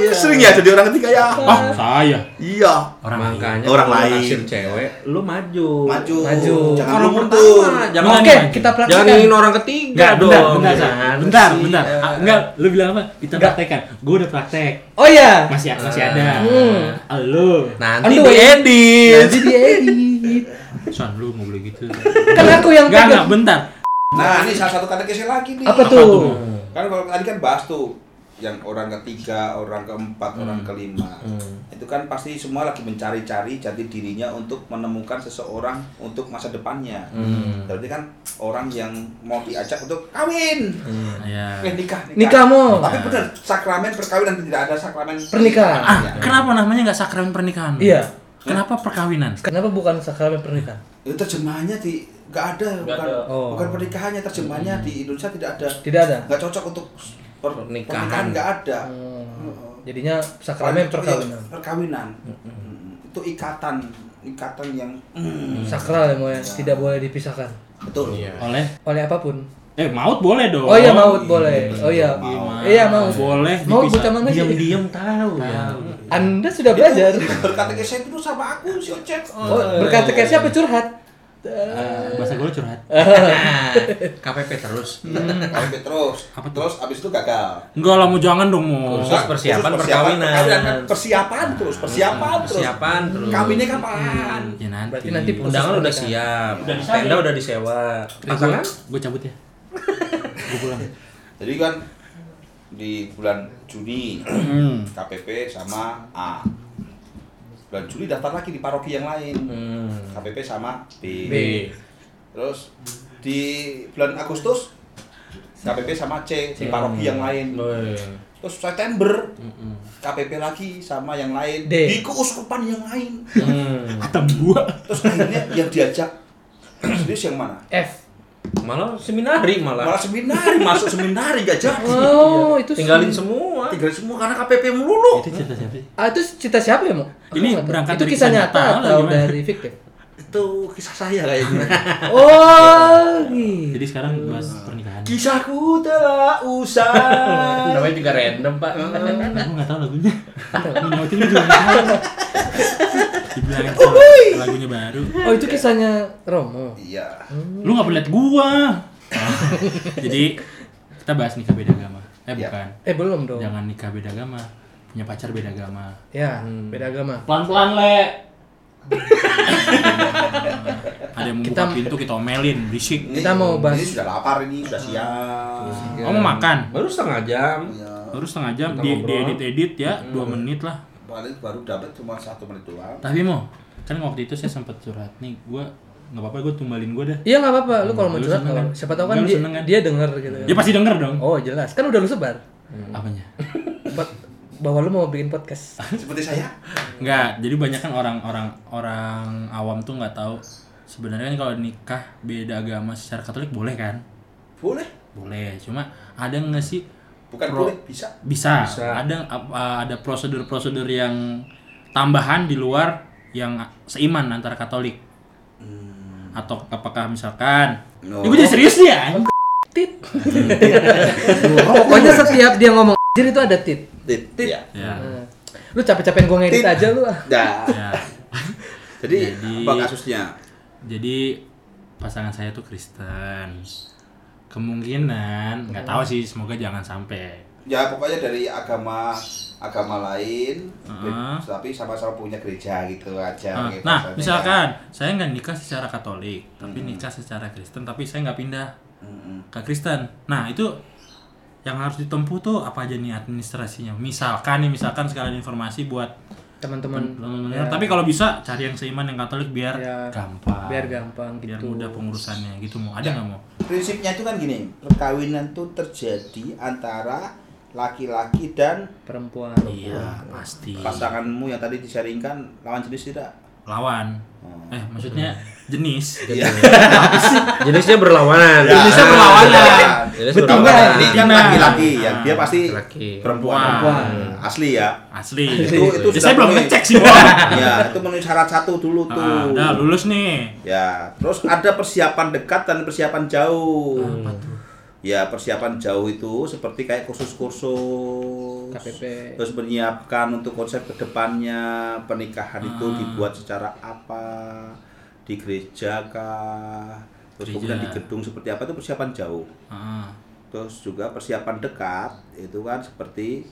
Iya. sering ya jadi orang ketiga ya Ah, saya. iya Orang lain. Makanya Orang kalau lain. naksir cewek, lu maju. maju Maju. jangan pertama, mundur jangan Oke, kita Jangan praktekkan. ingin orang ketiga Enggak, dong. bentar, bentar, San. Jangan bentar, sih. bentar. Ah, enggak, lu bilang apa? Kita Enggak. praktekkan. Gue udah praktek. Oh iya. Masih masih ada. Hmm. Lu. Nanti Aduh, diedit. Jadi diedit. Son, lu nggak boleh gitu. Kan aku yang Enggak, bentar. nah ini salah satu kata geser lagi nih Apa Apa tuh? tuh? kan kalau tadi kan bahas tuh yang orang ketiga, orang keempat, orang kelima. Itu kan pasti semua lagi mencari-cari jati dirinya untuk menemukan seseorang untuk masa depannya. Berarti kan orang yang mau diajak untuk kawin. Ya. Eh, nikah, Nikah mau. Tapi benar, sakramen perkawinan tidak ada sakramen Pernikahan. Ah, Ya. kenapa namanya nggak sakramen pernikahan? Iya. Kenapa perkawinan? Kenapa bukan sakramen pernikahan? Itu terjemahannya di nggak ada, bukan ada. Oh. bukan pernikahannya terjemahannya di Indonesia tidak ada. Tidak ada. Nggak cocok untuk per- Pernikahan. pernikahan nggak ada. Hmm. Jadinya sakramen perkawinan. iya, Perkawinan. Mm, Itu ikatan, ikatan yang mm, Sakral ya mau ya, tidak boleh dipisahkan betul. Iya. Oleh oleh apa pun. eh maut boleh dong. Oh iya maut boleh. Oh iya. Gimana? Iya maut. Boleh Maut dipisah. bocah mana sih? Diam-diam tahu ya. Anda sudah belajar. Berkata ke saya itu sama aku si Ocep. Oh, berkata kayak siapa curhat? Eh, bahasa gue curhat. KPP terus. Kawin terus. Apa? Terus abis itu gagal. Enggak lah mau jangan dong mau. Khusus persiapan Khusus perkawinan. perkawinan. Persiapan terus, persiapan terus. Persiapan terus. Kawinnya kapan? Ya nanti. Berarti nanti Undangan udah siap. Udah disewa. Tenda udah disewa. Pasangan? Gue cabut ya. Gue pulang. Jadi kan di bulan Juni Hmm. KPP sama A. Bulan Juli daftar lagi di paroki yang lain. Hmm. KPP sama B. B. Terus di bulan Agustus KPP sama C di paroki yang lain. Boy. Terus September KPP lagi sama yang lain D. di keuskupan yang lain. Hmm. Kata gua. Terus akhirnya yang diajak serius yang mana? F. Malah seminari malah. Malah seminari masuk seminari gak jadi. Oh, itu Tinggalin sih. semua. Tinggal semua karena KPP melulu. Itu cerita siapa sih? Ah, itu cita siapa ya, Mo? Ini tahu. berangkat itu dari kisah kisah nyata nyata atau gimana? dari fiktif? Itu kisah saya kayaknya. Oh, gitu. Jadi sekarang bahas pernikahan. Kisahku telah usai. Namanya juga random, Pak. Aku nggak tahu lagunya. Juga nggak tahu. Dibilangin sama lagunya baru. Oh, itu kisahnya Romo. Iya. Lu nggak boleh liat gua. Jadi kita bahas nikah beda agama. Eh Ya. bukan. Eh, belum dong. Jangan nikah beda agama. Punya pacar beda agama. Ya, beda agama. Pelan-pelan le. Ada yang membuka Kita- pintu kita omelin, berisik. Kita mau bahas- Ini sudah lapar ini, sudah siang. Oh mau makan? Baru setengah jam. Ya. Baru setengah jam Kita di, ngobrol. edit edit ya, dua menit lah. Paling baru dapat cuma satu menit doang. Tapi mau kan waktu itu saya sempat curhat nih, gua nggak apa-apa gue tumbalin gua dah. Iya nggak apa-apa. Lu kalau mau curhat nggak kan? Siapa tahu kan dia, kan? dia denger gitu. Dia pasti denger dong. Oh jelas. Kan udah lu sebar. Apanya? Buat bahwa lu mau bikin podcast. Seperti saya. Enggak, jadi banyak kan orang-orang orang awam tuh nggak tahu sebenarnya kan kalau nikah beda agama secara Katolik boleh kan? Boleh. Boleh, cuma ada nggak sih Bukan Pro- boleh, bisa. bisa, Bisa. ada apa- ada prosedur-prosedur yang tambahan di luar yang seiman antara Katolik atau apakah misalkan No. Ini gue jadi serius nih ya Tit. Pokoknya setiap dia ngomong anjir itu ada tit. Tit. Ya. ya, Nah, Lu capek-capekin gua ngedit Tit. aja lu ah. Ya. Jadi, Jadi- apa kasusnya? jadi pasangan saya tuh Kristen kemungkinan nggak tahu sih semoga jangan sampai Ya pokoknya dari agama agama lain, Heeh. tapi sama-sama punya gereja gitu aja. Nah, gitu nah misalkan saya nggak nikah secara Katolik tapi nikah secara Kristen tapi saya nggak pindah Mm-mm. ke Kristen. Nah, itu yang harus ditempuh tuh apa aja nih administrasinya? Misalkan nih, misalkan sekalian informasi buat Teman-teman teman-teman. Tapi kalau bisa cari yang seiman yang Katolik biar Ya, gampang. biar gampang Biar gitu. mudah pengurusannya gitu mau. Ada nggak mau? Prinsipnya itu kan gini, perkawinan itu terjadi antara laki-laki dan perempuan. Iya, pasti. pasanganmu yang tadi disaringkan lawan jenis tidak? Lawan. Oh. Eh, maksudnya jenis. Iya. Jenisnya berlawanan. Jenisnya berlawanan. Jenisnya Betul. berlawanan. Ini kan laki-laki yang dia pasti laki-laki. perempuan. Perempuan. Asli ya. Asli. Itu- itu Ya, saya belum ngecek sih, Bang. ya, itu memenuhi syarat satu dulu tuh. Ah, udah lulus nih. Ya, terus ada persiapan dekat dan persiapan jauh. Apa tuh? Ya, persiapan jauh itu seperti kayak kursus-kursus. KPP. Terus menyiapkan untuk konsep ke depannya pernikahan itu Ah. dibuat secara apa? Di gereja kah? Terus Gereja. kemudian di gedung seperti apa itu persiapan jauh. Ah, Terus juga persiapan dekat itu kan seperti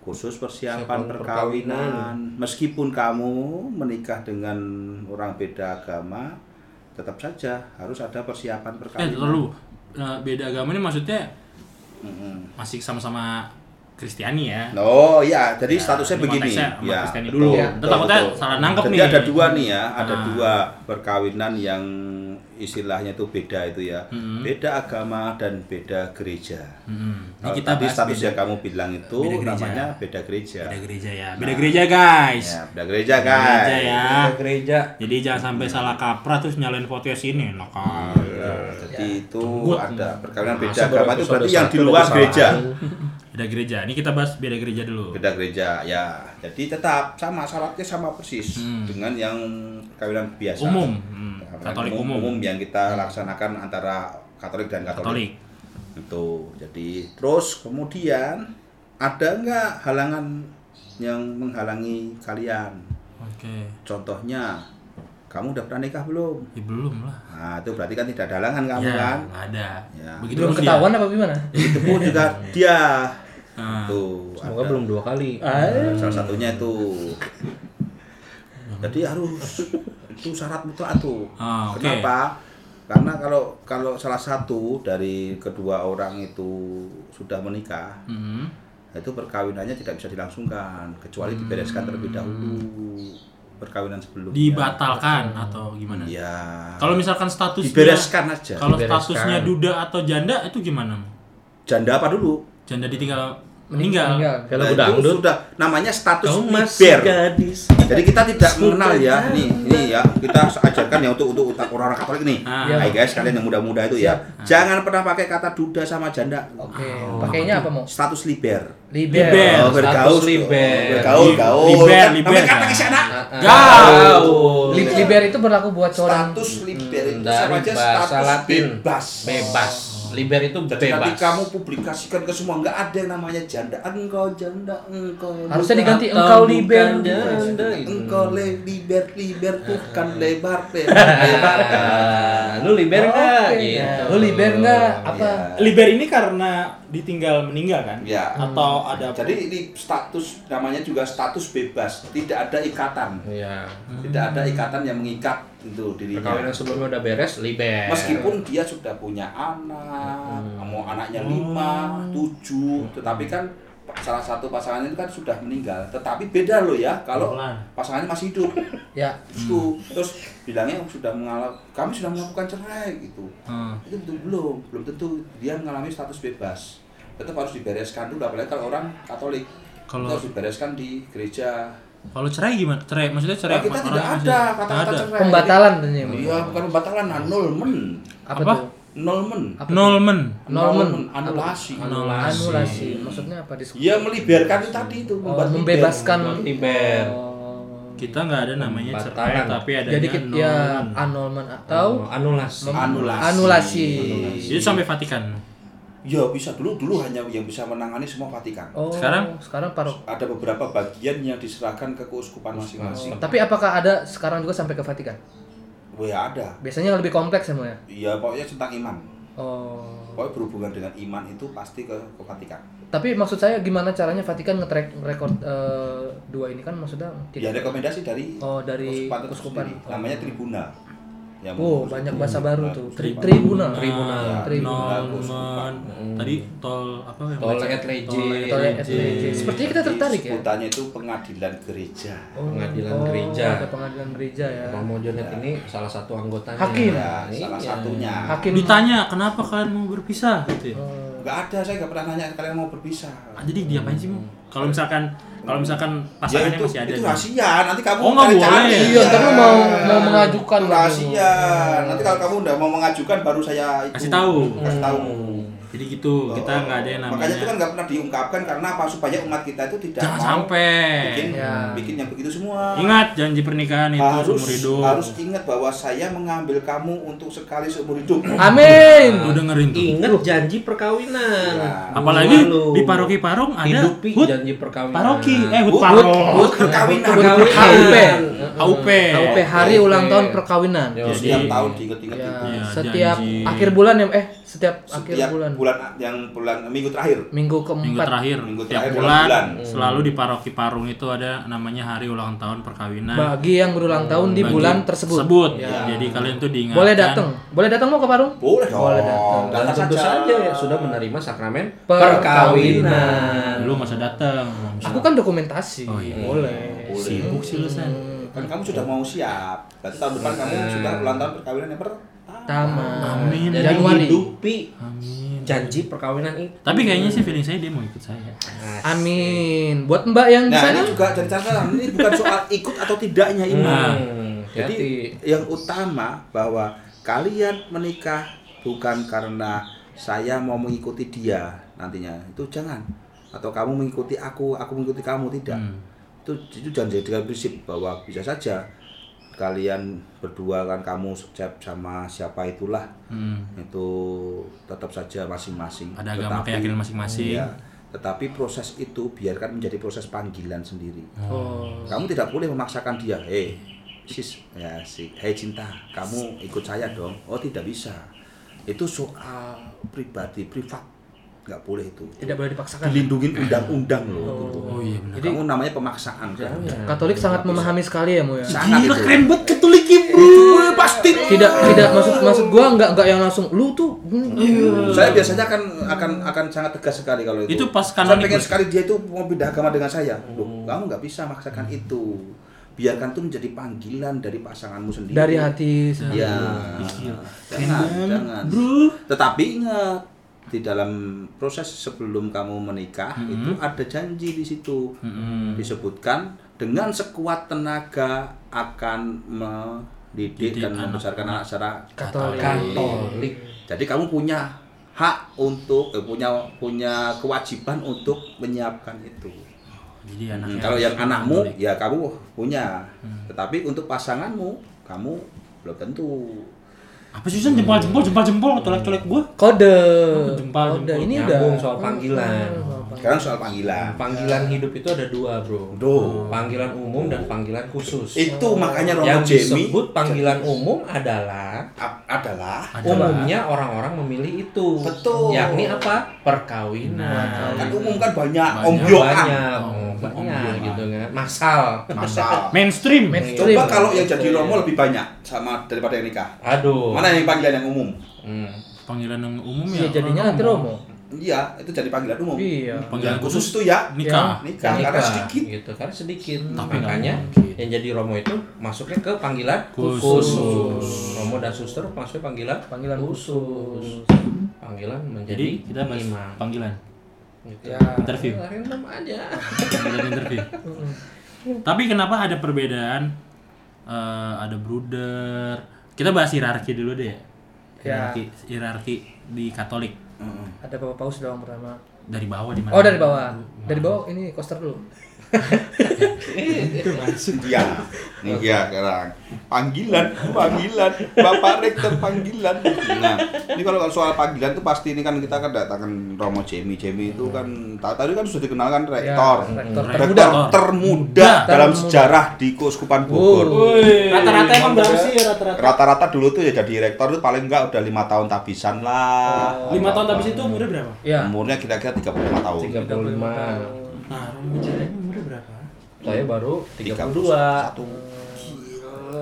khusus persiapan Persiapan perkawinan. Meskipun kamu menikah dengan orang beda agama, tetap saja harus ada persiapan eh, perkawinan. lalu eh, beda agama ini maksudnya masih sama-sama Kristiani ya. Oh iya, jadi Ya, statusnya ini begini. Ya, Kristiani betul, dulu. Ya. Ntar takutnya salah nangkep Jadi nih. ada dua nih ya, ada Ah. dua perkawinan yang istilahnya itu beda itu ya. Mm-mm. Beda agama dan beda gereja. Kalau kita tadi bahas status beda, yang kamu bilang itu beda gereja. namanya beda gereja. beda gereja ya. Beda gereja guys. Ya, beda gereja Beda guys. gereja ya. Ke gereja. Jadi jangan sampai salah kaprah terus nyalain podcast ini, enak kan. Ya, jadi itu Tunggu. ada perkawinan beda Masa agama itu berarti yang di luar gereja. Beda gereja. Ini kita bahas beda gereja dulu. Beda gereja, ya. Jadi tetap sama syaratnya sama persis Hmm. dengan yang perkawinan biasa. Umum, hmm, Katolik umum, umum. yang kita laksanakan antara Katolik dan Katolik. Katolik. Itu. Jadi terus kemudian ada nggak halangan yang menghalangi kalian? Oke. Contohnya, kamu udah pernah nikah belum? Ya, belum lah. Nah, itu berarti kan tidak ada halangan kamu ya, kan? nggak ada. Ya. Begitu Belum dia. ketahuan apa gimana? Itu pun juga dia. Nah, Tuh, Semoga ada. belum dua kali. Ah, Salah satunya itu. Jadi harus itu syarat mutlak tuh. Ah, oke. Kenapa? Karena kalau kalau salah satu dari kedua orang itu sudah menikah, mm, itu perkawinannya tidak bisa dilangsungkan kecuali dibereskan terlebih dahulu perkawinan sebelumnya. dibatalkan atau gimana? Ya. Kalau misalkan statusnya dibereskan aja. Kalau Dibereskan. statusnya duda atau janda itu gimana? Janda apa dulu? Janda ditinggal meninggal. Kayak Nah, lagu itu dangdut. sudah namanya status Kau gadis. Jadi kita tidak mengenal ya. Nih, ini ya kita ajarkan ya untuk untuk orang-orang Katolik nih. Ah. Iya, Hai guys, kalian yang muda-muda itu ya. Jangan pernah pakai kata duda sama janda. Oke, pakainya apa mau? Status liber. Liber. Liber. Oh, bergaul, status liber. bergaul, gaul. Liber, liber, Namanya kata kan? ke sana. Gaul. Li- liber itu berlaku buat seorang Status liber itu dari sama aja status bebas. Bebas. Liber itu Jadi nanti bebas. kamu publikasikan ke semua nggak ada yang namanya janda. Engkau janda, engkau. Harusnya diganti engkau bukan liber. janda. Engkau le liber liber bukan lebar lebar lebar. Ah, lu liber enggak? Oke. Gitu. Lu liber nggak? Apa? Liber ini karena ditinggal meninggal kan? Ya. Atau ada Jadi ini status namanya juga status bebas, tidak ada ikatan, Iya. tidak ada ikatan yang mengikat itu dirinya. Perkawinan sebelumnya udah beres, liber. Meskipun dia sudah punya anak, mau anaknya lima, tujuh, tetapi kan salah satu pasangan itu kan sudah meninggal. Tetapi beda loh ya kalau pasangannya masih hidup. Ya. Itu terus bilangnya sudah mengalami, kami sudah melakukan cerai gitu. Hmm. Itu betul belum, belum tentu dia mengalami status bebas. Tetap harus dibereskan dulu, apalagi kalau orang Katolik. Kalau- harus dibereskan di gereja. Kalau cerai gimana? Cerai maksudnya cerai Nah, kita orang tidak ada Nggak kata-kata ada. cerai. Pembatalan tentunya. Iya, bukan pembatalan, annulment. Apa, Apa? Apa tuh? Nolmen. Annulment. anulasi. Anulasi. Anulasi. Maksudnya apa di Iya, meliberkan itu tadi itu, Oh, membebaskan liber. Oh. Kita nggak ada namanya cerai tapi ada Jadi kita ya annulment atau anulasi. Anulasi. anulasi. Itu sampai Vatikan. Ya bisa dulu dulu hanya yang bisa menangani semua Vatikan. Oh, Sekarang? sekarang parok. Ada beberapa bagian yang diserahkan ke keuskupan masing-masing. Oh, tapi apakah ada sekarang juga sampai ke Vatikan? Oh ya ada. Biasanya lebih kompleks ya, Mo, ya? Iya pokoknya tentang iman. Oh. Pokoknya berhubungan dengan iman itu pasti ke, ke Vatikan. Tapi maksud saya gimana caranya Vatikan nge-track record eh, dua ini kan maksudnya Ya rekomendasi dari Oh, dari keuskupan keuskupan. sendiri. Namanya tribunal. Yang Oh, banyak bahasa baru tuh. Tri Tribunal. tribunal. Tribunal. Ya, Tribunal. keuskupan. Nolmen. Tadi tol apa yang Tol et legis. Tol et. Sepertinya kita tertarik ya. Sebutannya itu pengadilan gereja. Oh, Pengadilan oh, gereja. Ada pengadilan gereja ya. Romo Jonet ini salah satu anggotanya. Hakim. Ya, salah satunya. Hakim. Ditanya kenapa kalian mau berpisah gitu ya. Oh, Enggak ada, saya nggak pernah nanya kalian mau berpisah. Ah, Jadi diapain sih mau? Kalau misalkan kalau misalkan Ya pasangannya itu, masih ada. itu rahasia. Nanti kamu Oh, nggak cari-cari. boleh. Iya, ntar lu mau mau mengajukan rahasia. Nanti kalau kamu udah mau mengajukan baru saya itu Kasih tahu. Kasih tahu. Jadi gitu, kita nggak ada yang namanya. Makanya itu kan nggak pernah diungkapkan karena apa? Supaya umat kita itu tidak Jangan mau sampai. bikin, Ya. bikin yang begitu semua. Ingat janji pernikahan itu harus seumur hidup. harus ingat bahwa saya mengambil kamu untuk sekali seumur hidup. Amin. Tuh dengerin tuh. Ingat janji perkawinan. Ya. Apalagi Lalu. di paroki Parung ada Hidupi hut janji perkawinan. paroki, eh hut Hut, parong. hut perkawinan. Perkawinan. HUP. HUP. HUP hari HUP. ulang tahun perkawinan. Setiap tahun Ya. Iya, setiap janji. akhir bulan ya eh setiap, akhir Setiap bulan. bulan yang bulan minggu terakhir. Minggu Minggu keempat. terakhir, Minggu tiap terakhir bulan, dalam bulan. selalu di paroki Parung itu ada namanya hari ulang tahun perkawinan. Bagi yang berulang tahun di Bagi bulan tersebut. Sebut. Ya. Jadi kalian tuh diingatkan. Boleh datang. Boleh datang mau ke Parung? Boleh dong. Boleh datang. Dan Datang tentu saja. ya, sudah menerima sakramen Perkawinan. Lu masa datang. Aku kan dokumentasi. Oh, iya. Boleh. Boleh. sibuk sih lu. Kan kamu sudah mau siap. Berarti tahun depan kamu sudah ulang tahun perkawinan yang pertama. Taman. Amin. Jadi Januari. hidupi Amin. janji perkawinan itu. Tapi kayaknya sih feeling saya dia mau ikut saya. Amin. Buat Mbak yang di Nah, sana. ini juga jadi catatan. Ini bukan soal ikut atau tidaknya iman. Hmm, Jadi hati. yang utama bahwa kalian menikah bukan karena saya mau mengikuti dia nantinya. Itu jangan. Atau kamu mengikuti aku, aku mengikuti kamu tidak. Hmm. Itu itu jangan jadikan prinsip bahwa bisa saja kalian berdua kan kamu siap sama siapa itulah Hmm. itu tetap saja masing-masing. Ada agama keyakinan masing-masing. Iya. Tetapi proses itu biarkan menjadi proses panggilan sendiri. Oh. Kamu tidak boleh memaksakan dia. Hei, sis, ya si, hei cinta, kamu ikut saya dong. Oh tidak bisa. Itu soal pribadi, privat. Nggak boleh itu. Tidak boleh dipaksakan. Dilindungi undang-undang loh. gitu. Oh iya benar. Jadi- kamu namanya pemaksaan kan? Katolik sangat memahami sekali ya, Mu ya. Sangat Gila keren banget Katolik bro. Pasti. Tidak tidak maksud maksud gua enggak enggak yang langsung lu tuh hmm, Saya biasanya akan akan akan sangat tegas sekali kalau itu. Itu pas Saya kanonikus. pengen sekali dia itu mau pindah agama dengan saya. Loh, kamu nggak bisa maksakan itu. Biarkan itu menjadi panggilan dari pasanganmu sendiri. dari hati Ya. Iya. Jangan, jangan. Bro. Tetapi ingat, di dalam proses sebelum kamu menikah itu ada janji di situ. Disebutkan dengan sekuat tenaga akan mendidik dan membesarkan anak secara Katolik. Katolik. jadi kamu punya hak untuk eh, punya punya kewajiban untuk menyiapkan itu. Jadi Hmm, anaknya kalau yang anakmu Katolik. ya kamu punya. Tetapi untuk pasanganmu kamu belum tentu Apa sih San? jempol jempol jempol jempol colek-colek gua? Kode. Jempal, Kode. jempol. Ini udah Nyambung soal panggilan. sekarang soal panggilan Panggilan hidup itu ada dua, bro. Duh. Panggilan umum dan panggilan khusus. itu makanya Romo Yang Jamie disebut panggilan umum adalah a- adalah umumnya orang-orang memilih itu. Betul. Yakni apa? Perkawinan. kan umum kan banyak, Banyak. ombyoan banyak, oh, banyak gitu kan. Masal. masal Mainstream. Mainstream. coba kalau yang jadi romo lebih banyak sama daripada yang nikah Aduh. mana yang panggilan yang umum Hmm. Panggilan yang umum Iya, ya. jadinya nanti Romo. iya itu jadi panggilan umum Iya. Panggilan khusus itu ya Nikah. nikah karena sedikit gitu karena sedikit Tapi makanya mungkin. yang jadi romo itu masuknya ke panggilan Khusus. romo dan suster masuknya panggilan Panggilan khusus. panggilan Jadi menjadi kita bahas imam panggilan. Gitu. Ya. Interview. random aja interview. Tapi kenapa ada perbedaan? Eh, ada bruder. Kita bahas hierarki dulu deh. Ya. Hierarki, hierarki di Katolik Heeh. Ada Bapak Paus doang pertama. dari bawah di mana? Oh, dari bawah. Dari bawah ini coaster dulu. Iya, nih ya sekarang panggilan, panggilan, bapak rektor panggilan. Nah, ini kalau soal panggilan itu pasti ini kan kita kedatangan Romo Jemi, Jemi itu kan ta- tadi kan sudah dikenalkan rektor, Ya, rektor termuda. rektor termuda dalam sejarah di Keuskupan Bogor. Rata-rata emang berapa sih rata-rata? Rata-rata dulu tuh ya jadi rektor itu paling enggak udah lima tahun tabisan lah. Lima tahun habis itu umurnya berapa? Ya. Umurnya kira-kira 35 tahun. 35 Nah, umurnya berapa? saya baru 32 Satu.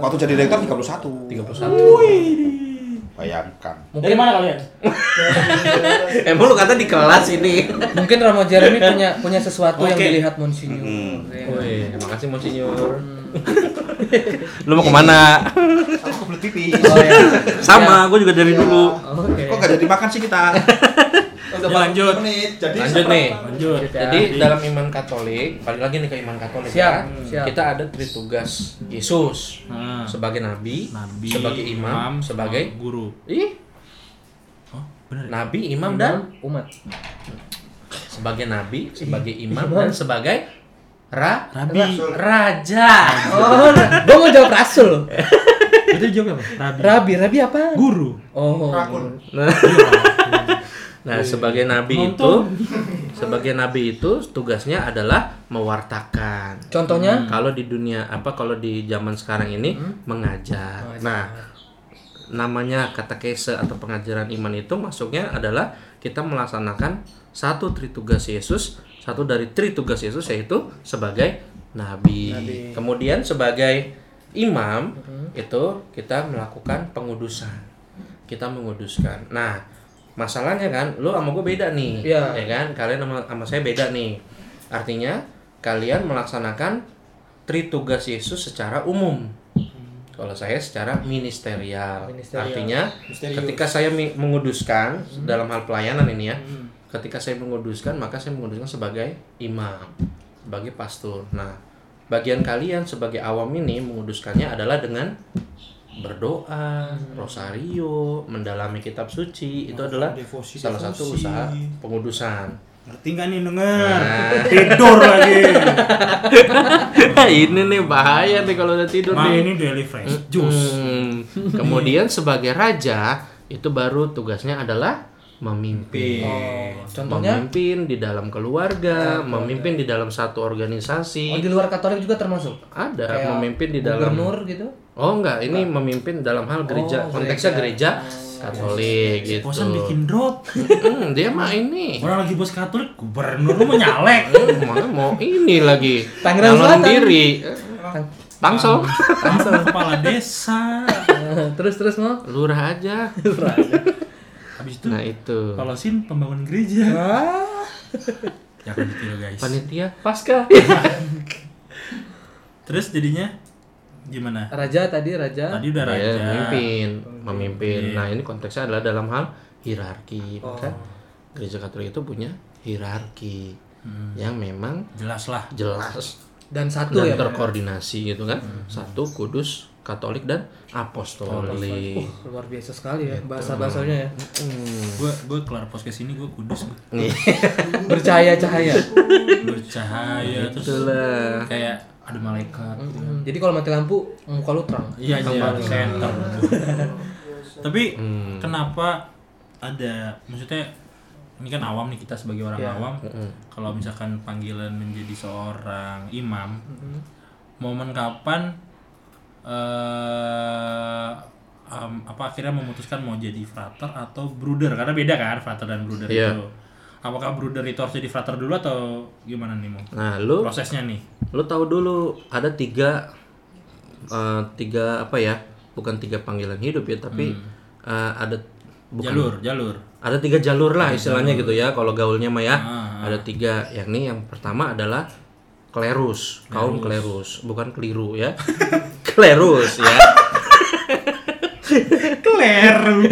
Waktu jadi rektor 31. 31 Bayangkan. Dari mana kalian? emang lu kata di kelas ini Mungkin Romo Jeremy punya punya sesuatu yang Oke. dilihat Monsinyur. Hmm. Ya. Woi, makasih Monsinyur. lu mau ke mana? Aku kebelet pipi. Oh ya. Sama, gue juga dari dulu. Oke. Kok gak jadi makan sih kita? Udah Ya, lanjut. 40 menit. Jadi Lanjut nih. Lanjut. Jadi dalam iman Katolik, balik lagi nih ke iman Katolik Siap, ya. siap. Kita ada tritugas Yesus Nah, sebagai nabi, nabi, sebagai imam, sebagai guru. ih, Oh, benar. nabi, imam dan umat. sebagai nabi, sebagai imam dan sebagai ra Rabi. raja. Oh, gua mau jawab rasul. Itu jawab apa? Rabi. Rabi, Rabi apa? Guru. Oh. Nah, nah sebagai nabi itu, sebagai nabi itu tugasnya adalah mewartakan. Contohnya? Kalau di dunia apa kalau di zaman sekarang ini mengajar. Nah, namanya katekese atau pengajaran iman itu masuknya adalah kita melaksanakan satu tritugas Yesus, satu dari tritugas Yesus yaitu sebagai nabi. Kemudian sebagai imam itu kita melakukan pengudusan. Kita menguduskan. Nah, masalahnya kan lu sama gue beda nih, Iya. ya kan? Kalian sama, sama saya beda nih. Artinya kalian melaksanakan tritugas Yesus secara umum. Kalau saya secara ministerial. Ministerial. Artinya ketika saya menguduskan dalam hal pelayanan ini ya. Ketika saya menguduskan maka saya menguduskan sebagai imam, sebagai pastor. Nah, bagian kalian sebagai awam ini menguduskannya adalah dengan berdoa, rosario, mendalami kitab suci itu adalah devosi, salah satu devosi. usaha pengudusan. Ngerti nggak nih denger? Nah. Tidur lagi. ini nih bahaya nih kalau udah tidur Nah nih. ini daily fresh juice. Hmm. Kemudian sebagai raja itu baru tugasnya adalah memimpin. Oh, contohnya? Memimpin di dalam keluarga, memimpin di dalam satu Oh, organisasi. di luar Katolik juga termasuk. Ada Kayak memimpin di dalam gubernur gitu. Oh enggak, ini memimpin dalam hal gereja. Oh, Konteksnya gereja. gereja Katolik gitu. Bosan bikin drop. Hmm, dia mah ini. Orang lagi bos Katolik, gubernur lu mau nyalek. Hmm, mau, mau ini lagi. Tangerang Selatan. diri. Tangsel. Langsung kepala desa. terus terus mau? Lurah aja. Habis itu Nah, itu. kalau sin pembangun gereja. Ah. Jangan ditiru guys. Panitia pasca. Terus jadinya gimana? Raja tadi raja. Tadi udah Ya, raja. memimpin, memimpin. Iya. Nah, ini konteksnya adalah dalam hal hierarki. Maka gereja Katolik itu punya hierarki yang memang Jelas lah. jelas Dan satu dan ya. Ya? terkoordinasi gitu kan. Satu kudus, Katolik dan apostolik. Uh, luar biasa sekali ya bahasa bahasanya ya. Gue gue kelar podcast ini gue kudus gue. Bercahaya cahaya. Bercahaya terus Itulah. kayak ada malaikat. gitu kan. Hmm, Jadi kalau mati lampu muka lu terang. Iya iya center. Tapi kenapa ada maksudnya ini kan awam nih kita sebagai orang Iya. awam kalau misalkan panggilan menjadi seorang imam momen kapan eh em, apa akhirnya memutuskan mau jadi frater atau bruder karena beda kan frater dan bruder Iya. itu apakah bruder itu harus jadi frater dulu atau gimana nih Mo? Nah, lu prosesnya nih lu tahu dulu ada tiga eh, tiga apa ya? Bukan tiga panggilan hidup ya, tapi eh, ada bukan jalur jalur ada tiga jalur lah istilahnya gitu ya kalau gaulnya mah ya Ah, ada tiga yakni yang pertama adalah klerus kaum klerus. Bukan keliru ya. Klerus ya. Kleru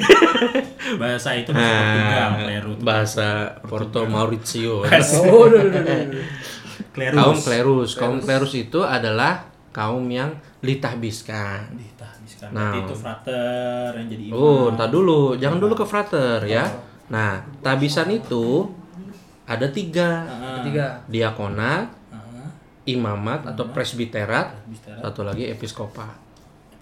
bahasa itu bahasa Portugal Nah, kleru bahasa Porto Maurizio. Oh, udah, udah, udah. kleru kaum klerus. Kaum klerus. Itu adalah kaum yang ditahbiskan ditahbiskan Nah. berarti itu frater yang jadi imam. Oh, entar dulu, jangan dulu ke frater ya. Nah, tabisan itu ada tiga, Ketiga. diakonat, Ah, imamat atau presbiterat, Presbiterat. satu lagi episkopat.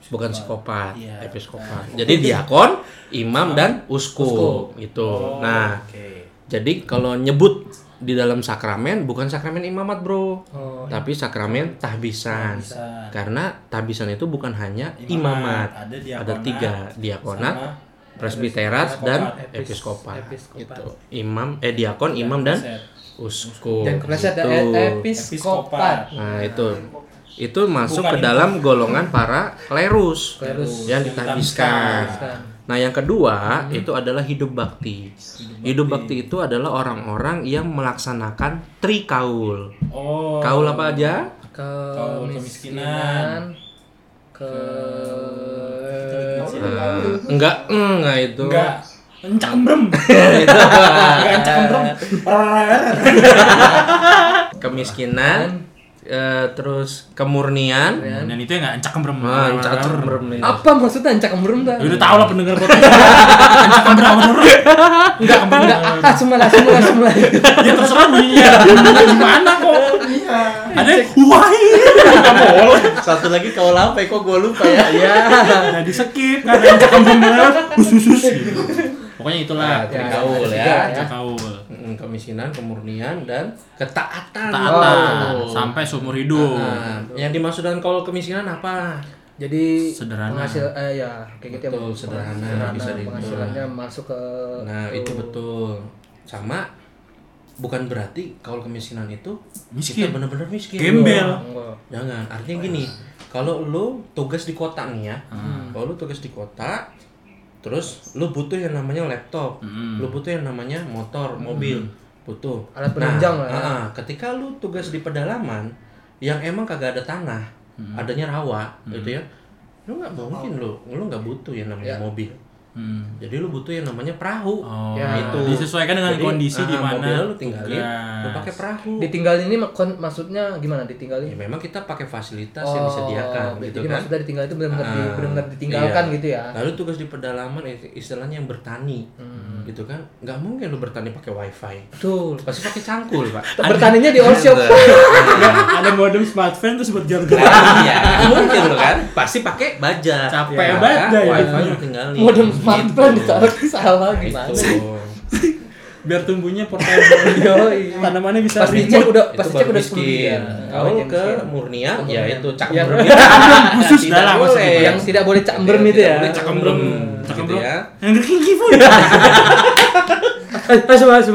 Bukan psikopat, Iya. episkopat. Jadi diakon, imam dan uskup gitu. Nah, oke jadi kalau nyebut di dalam sakramen bukan sakramen imamat, Bro. Oh, Tapi sakramen tahbisan. Tahbisan. Karena tahbisan itu bukan hanya Imamat, imamat. ada Ada, diakonat, tiga, diakonat, presbiterat dan Epis- episkopat. episkopat. Gitu. Imam eh diakon, imam dan. Uskup. Dan kepleset ada Gitu. episkopat. Nah, itu itu masuk ke dalam golongan para klerus, Klerus. yang ditahbiskan. Nah, yang kedua itu adalah hidup bakti. Hidup bakti itu adalah orang-orang yang melaksanakan trikaul. oh Kaul apa aja? Kemiskinan. Ke Eh, enggak, enggak itu. enggak itu enggak encak embrem kemiskinan, eh, terus kemurnian. dan itu yang enggak encak embrem Ah, berem- apa maksudnya encak embrem dah? Ya udah tau lah pendengar podcast encak embrem apa dulu Enggak, enggak. Ah, semula, semula, semula. ya terserah bunyinya gimana kok ada wah boleh Satu lagi kau apa? Kok gua lupa ya? Ya. nah di skip kan encak embrem bener khusus gitu pokoknya itulah Nah, trikaul tiga, ya. ya. kaul Kemiskinan, kemurnian dan ketaatan. taatan Oh. sampai seumur hidup Nah, yang dimaksud dengan kalau kemiskinan apa? Jadi Sederhana. penghasil eh ya kayak gitu ya. Betul, sederhana, bisa dihitung. penghasilannya masuk ke Nah, itu betul. Sama bukan berarti kalau kemiskinan itu Miskin. kita benar-benar miskin. Gembel. Enggak. Jangan. Artinya gini, kalau lu tugas di kota nih ya, Hmm. kalau lu tugas di kota, terus lu butuh yang namanya laptop, Hmm. lu butuh yang namanya motor, mobil, butuh. Alat penunjang lah ya. ah, ah, ketika lu tugas di pedalaman, yang emang kagak ada tanah, Hmm. adanya rawa, gitu ya, lu nggak mungkin lu, lu nggak butuh yang namanya Ya. mobil. Hmm. Jadi lu butuh yang namanya perahu. Oh, Ya, itu. disesuaikan dengan Jadi, kondisi di ah, mana mobil lu tinggalin, tugas. lu pakai perahu. Ditinggalin ini mak- maksudnya gimana Ya ditinggalin? memang kita pakai fasilitas yang disediakan Oh, gitu jadi kan. maksudnya ditinggal itu benar-benar di, Ah, benar-benar ditinggalkan iya. gitu ya. Lalu tugas di pedalaman is- istilahnya yang bertani, Hmm. Gitu kan? Nggak mungkin lu bertani pakai wifi, Betul. pasti pakai cangkul pak. Bertaninya di all shop. ada modem smartphone terus buat jalan Iya, nggak mungkin lu kan? Pasti pakai baja. Capek Ya, banget ya. Wifi tinggalin. Modem smartphone Gitu. ditaruh ke sawah gimana? Biar tumbuhnya portable Yoi. tanamannya bisa Pas dicek udah Itu pas dicek udah 10 miskin. Kalau Oh, ke murnian, ya itu cak Yang- berem. khusus Tidak lah, boleh. yang tidak boleh Tidak itu ya. boleh Cakembrem. gitu Cakembrem. ya. yang gigi pun masuk masuk.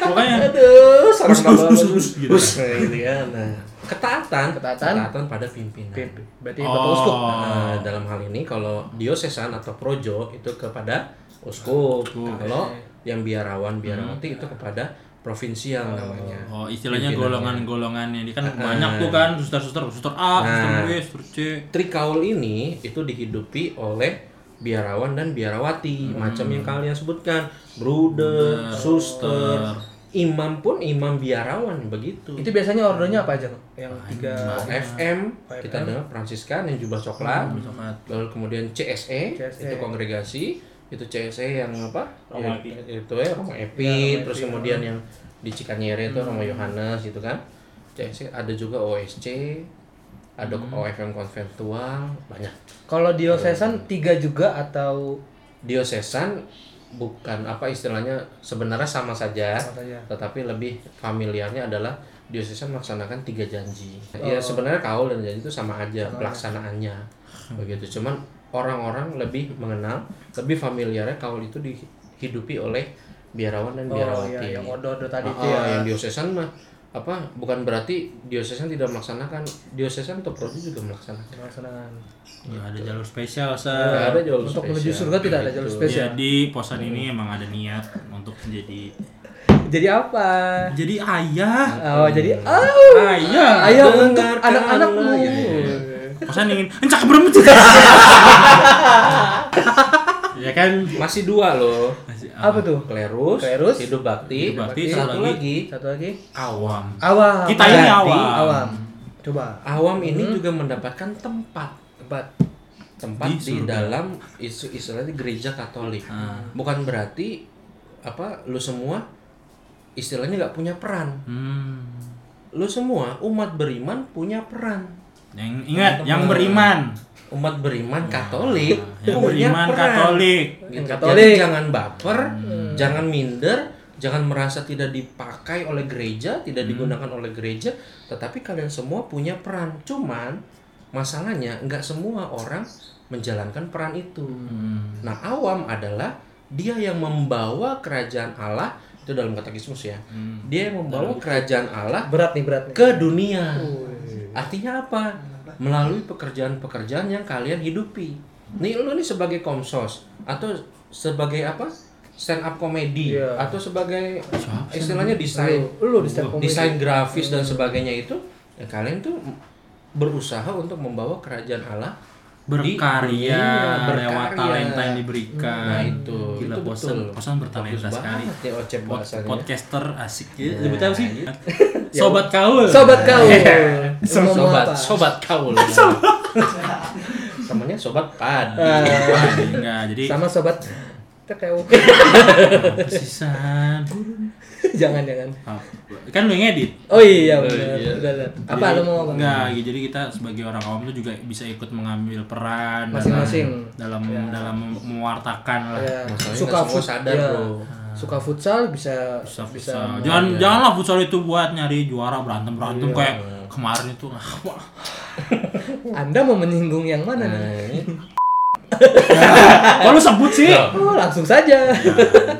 pokoknya Aduh, us us banget. us us gitu ya. Nah, ketaatan, Ketaatan. pada pimpinan. Pip, Berarti Oh. Bapak Uskup. Nah, dalam hal ini kalau diosesan atau projo itu kepada uskup. Kalau yang biarawan biarawati itu kepada provinsial namanya. oh istilahnya Pimpinannya. golongan-golongan ini kan banyak tuh kan suster-suster suster A suster Nah. B suster C Trikaul ini itu dihidupi oleh biarawan dan biarawati macam yang kalian sebutkan bruder, suster, imam pun imam biarawan begitu. Itu biasanya ordernya apa aja? Yang tiga FM kita dengar Fransiskan yang jubah coklat, coklat. lalu kemudian CSE, CSE. itu kongregasi, itu CSE yang apa? Roma Ya, itu ya Roma Epi, terus kemudian yang di Cikanyere itu Roma Yohanes gitu kan. CSE ada juga OSC, ada OFM konventual, banyak. Kalau diosesan tiga juga atau Diosesan bukan apa istilahnya sebenarnya sama saja, Sama saja. tetapi lebih familiarnya adalah diosesan melaksanakan tiga janji. Ya sebenarnya kaul dan janji itu sama aja pelaksanaannya, begitu. Cuman orang-orang lebih mengenal, lebih familiarnya kaul itu dihidupi oleh biarawan dan oh biarawati. iya yang odo-odo tadi Ah, itu ya. yang diosesan mah apa bukan berarti diosesan tidak melaksanakan diosesan atau prodi juga melaksanakan Melaksanakan. Nggak ada jalur spesial, Sa. Nggak ada jalur Untuk spesial. menuju surga tidak ada jalur spesial. Jadi posan ini emang ada niat untuk menjadi Jadi apa? jadi ayah. Oh, jadi oh, Ayah. ayah untuk Dengarkan anak-anakmu. lagi. Posan ingin encak beremut. ya kan? masih dua loh Masih Apa tuh? klerus, Klerus. hidup bakti, Hidup bakti, satu satu lagi Satu lagi. awam. Awam. Kita ini awam. Awam. Coba. awam ini juga mendapatkan tempat Tempat. tempat Di di, dalam isu istilahnya gereja Katolik Ah. bukan berarti apa lu semua istilahnya nggak punya peran Hmm. lu semua umat beriman punya peran Yang ingat, yang beriman. umat beriman Katolik Yang punya beriman peran. Katolik. Gitu. Katolik. Jadi jangan baper, jangan minder, jangan merasa tidak dipakai oleh gereja, tidak digunakan oleh gereja, tetapi kalian semua punya peran. Cuman masalahnya nggak semua orang menjalankan peran itu. Hmm. Nah, awam adalah dia yang membawa kerajaan Allah itu dalam katekismus ya. Dia yang membawa kerajaan Allah Berat nih, berat nih. ke dunia. Artinya apa? Melalui pekerjaan-pekerjaan yang kalian hidupi. Nih lu nih sebagai komsos atau sebagai apa? Stand up komedi Iya. atau sebagai istilahnya desain Lu, lu di stand comedy. desain grafis dan sebagainya itu ya kalian tuh berusaha untuk membawa kerajaan Allah Berkarya, dunia, lewat berkarya. talenta yang diberikan. Nah, itu. Gila, Itu posan, betul. posan bertalenta Bagus sekali. ya Ocep Pod- podcaster asik ya. Lebih tahu sih. Sobat kaul. Sobat kau. sobat sobat, sobat kaul temennya sobat padi Ah. Enggak. Jadi Sama sobat TKU. sisan. jangan, jangan. Oh, kan lu yang ngedit. Oh iya, benar. iya. Udah, udah. Apa Jadi- lu mau ngomong? Enggak, gitu. jadi kita sebagai orang awam tuh juga bisa ikut mengambil peran Masing-masing. dalam dalam, dalam mem- mewartakan lah. Ya, suka nggak semua fut- sadar, ya. bro. Suka futsal bisa Bisa, bisa. futsal. Jangan janganlah futsal itu buat nyari juara berantem berantem Iya. kayak kemarin itu. Ah, wah. Anda mau menyinggung yang mana nih? Nah, Kok lu sebut sih? Oh, langsung saja. Nah,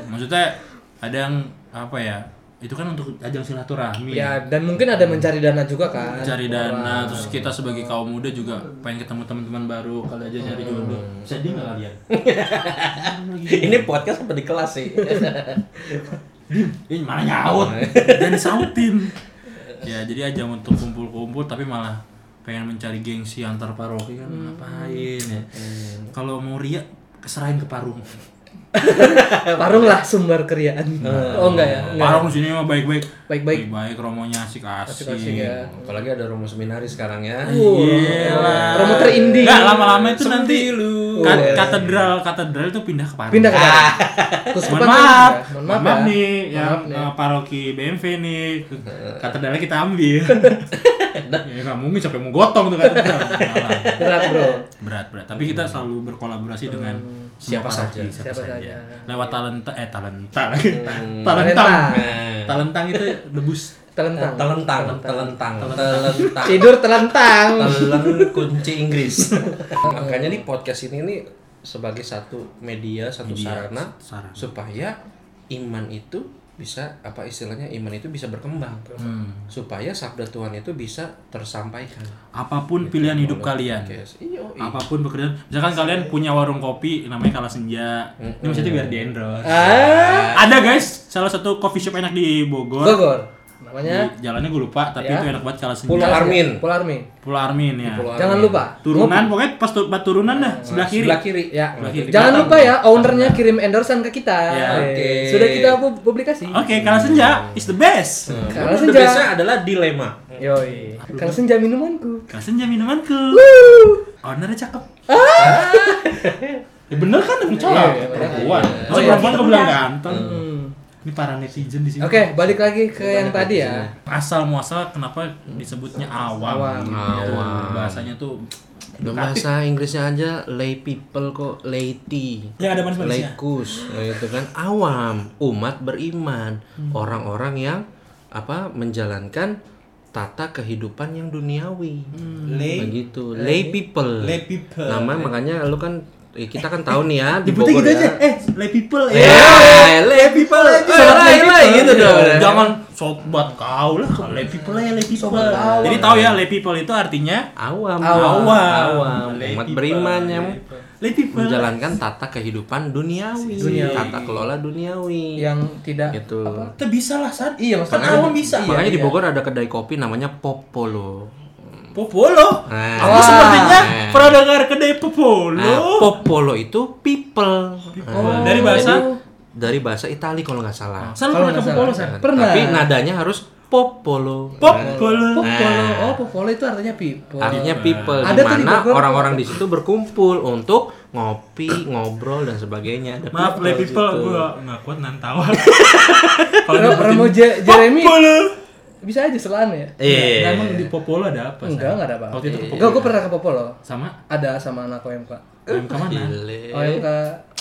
maksudnya ada yang apa ya? Itu kan untuk ajang silaturahmi. Ya, dan mungkin ada mencari dana juga kan. Cari dana, Orang. terus kita sebagai kaum muda juga pengen ketemu teman-teman baru kali aja nyari jodoh. Sedih nggak kalian? ini podcast apa di kelas sih Ini malah nyaut dan disautin. Ya jadi ajang untuk kumpul-kumpul tapi malah pengen mencari gengsi antar paroki kan ngapain ya? Kalau mau ria keserahin ke parung. Parung lah sumber keriaan. Oh enggak ya? Enggak. Parung sini mah baik-baik. Baik-baik. Baik romonya asik-asik. Asik-asik ya. apalagi ada romo seminari sekarang ya Gila. Promoter indie. Nggak lama-lama itu nanti lu. ka- Oh, iya. katedral katedral itu pindah ke parung. Pindah ke mana? Mohon Kuskupan maaf, mohon Mohon maaf maaf ya. nih Mohon yang nih. eh, paroki BMV nih katedralnya kita ambil. ya nggak mungkin sampai mau gotong tuh katedral. Malah. Berat, Bro. berat berat tapi kita selalu berkolaborasi dengan Siapa saja. paroki, Siapa saja. lewat talenta eh talenta Talenta. talentang Nah. talentang itu debus Telentang. telentang telentang telentang Tidur telentang. telen kunci Inggris makanya di podcast ini nih sebagai satu media satu Media, sarana sarana. supaya iman itu bisa apa istilahnya iman itu bisa berkembang. Hmm. supaya sabda Tuhan itu bisa tersampaikan. Apa pun pilihan hidup kalian. Yes. Iya, iya. apa pun pekerjaan. Misalkan kalian punya warung kopi namanya kala senja. Ini maksudnya biar di endorse. Ah, ada guys salah satu coffee shop enak di Bogor. Bogor. Namanya Di- jalannya gue lupa tapi Ya. itu enak banget kalau senja Pulau Armin. Pulau Armin. Pulau Armin ya Pulau Jangan Armin. lupa. turunan pokoknya pas tu- pas turunan dah sebelah kiri Sebelah kiri. Ya. Sebelah kiri. Jangan lupa ya ownernya kirim endorsean ke kita. Ya, oke. Sudah kita pu- publikasi. oke kalau senja is the best Karena The senja. best-nya adalah dilema. Yoi. Karena senja minumanku. kalau senja minumanku ownernya cakep ya bener kan emang cakep Iya, iya, bener. perempuan Iya. masa perempuan kok bilang ganteng Hmm. Ini para netizen di sini Oke, balik lagi ke yang tadi ya. asal muasal kenapa disebutnya awam, Awam. gitu. Awam. bahasanya tuh Udah bahasa Inggrisnya aja lay people kok laity. yang ada manis-manisnya Laikus, itu kan awam, umat beriman, orang-orang yang apa menjalankan tata kehidupan yang duniawi. Lay- Begitu, lay people. lay people. Nama makanya lu kan eh, kita kan tahu nih ya di Bogor gitu ya. aja eh lay people Eh, ya lay people. Eh, Sobat lay, lay gitu dong. jangan sobat kau lah lay people ya lay people jadi tahu ya lay people itu artinya Awam, Awam. awam, Lay umat people. beriman yang lay people menjalankan tata kehidupan duniawi, Duniawi. tata kelola duniawi. Yang tidak gitu. kita bisa lah saat Iya, maksudnya- awam bisa Iya, Makanya di iya. Bogor ada kedai kopi namanya Popolo. Popolo Nah, aku Wah. sepertinya Eh. pernah dengar kedai Popolo Nah, Popolo itu people. Oh, dari bahasa itu- Dari bahasa Itali kalau nggak salah. Kalau pernah ke Popolo. San Pernah. Tapi nadanya harus Popolo. Popolo Popolo. Nah. Oh, Popolo itu artinya people. Artinya people Ada di tuh di mana Bogor. orang-orang di situ berkumpul untuk ngopi, ngobrol dan sebagainya. Ada maaf lay people gitu. gua nggak kuat nan tawa Ro- Romo Je- Jeremy Popolo bisa aja selaan ya? Iya. Nah, emang di Popolo ada apa? Enggak, enggak ada apa-apa. Waktu itu ke Enggak, Popolo. gue pernah ke Popolo. Sama Ada sama anak OMK. OMK mana? Gile. OMK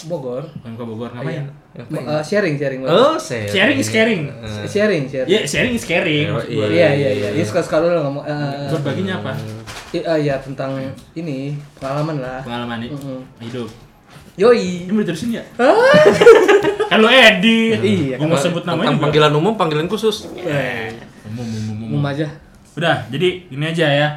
Bogor. OMK Bogor ngapain? Eh, sharing, sharing. Oh, sharing. Sharing is caring. Sharing, sharing. Ya, sharing is caring. Oh, iya. Iya, iya, iya. Ini suka-suka dulu ngomong. eh, Berbaginya apa? i- eh, ya tentang ini pengalaman lah. Pengalaman hidup. Yoi. Ini mau diterusin ya? kan lo edit. Iya, Gua mau sebut namanya Tentang panggilan umum, panggilan khusus. Umum. Umum aja. Udah, jadi ini aja ya.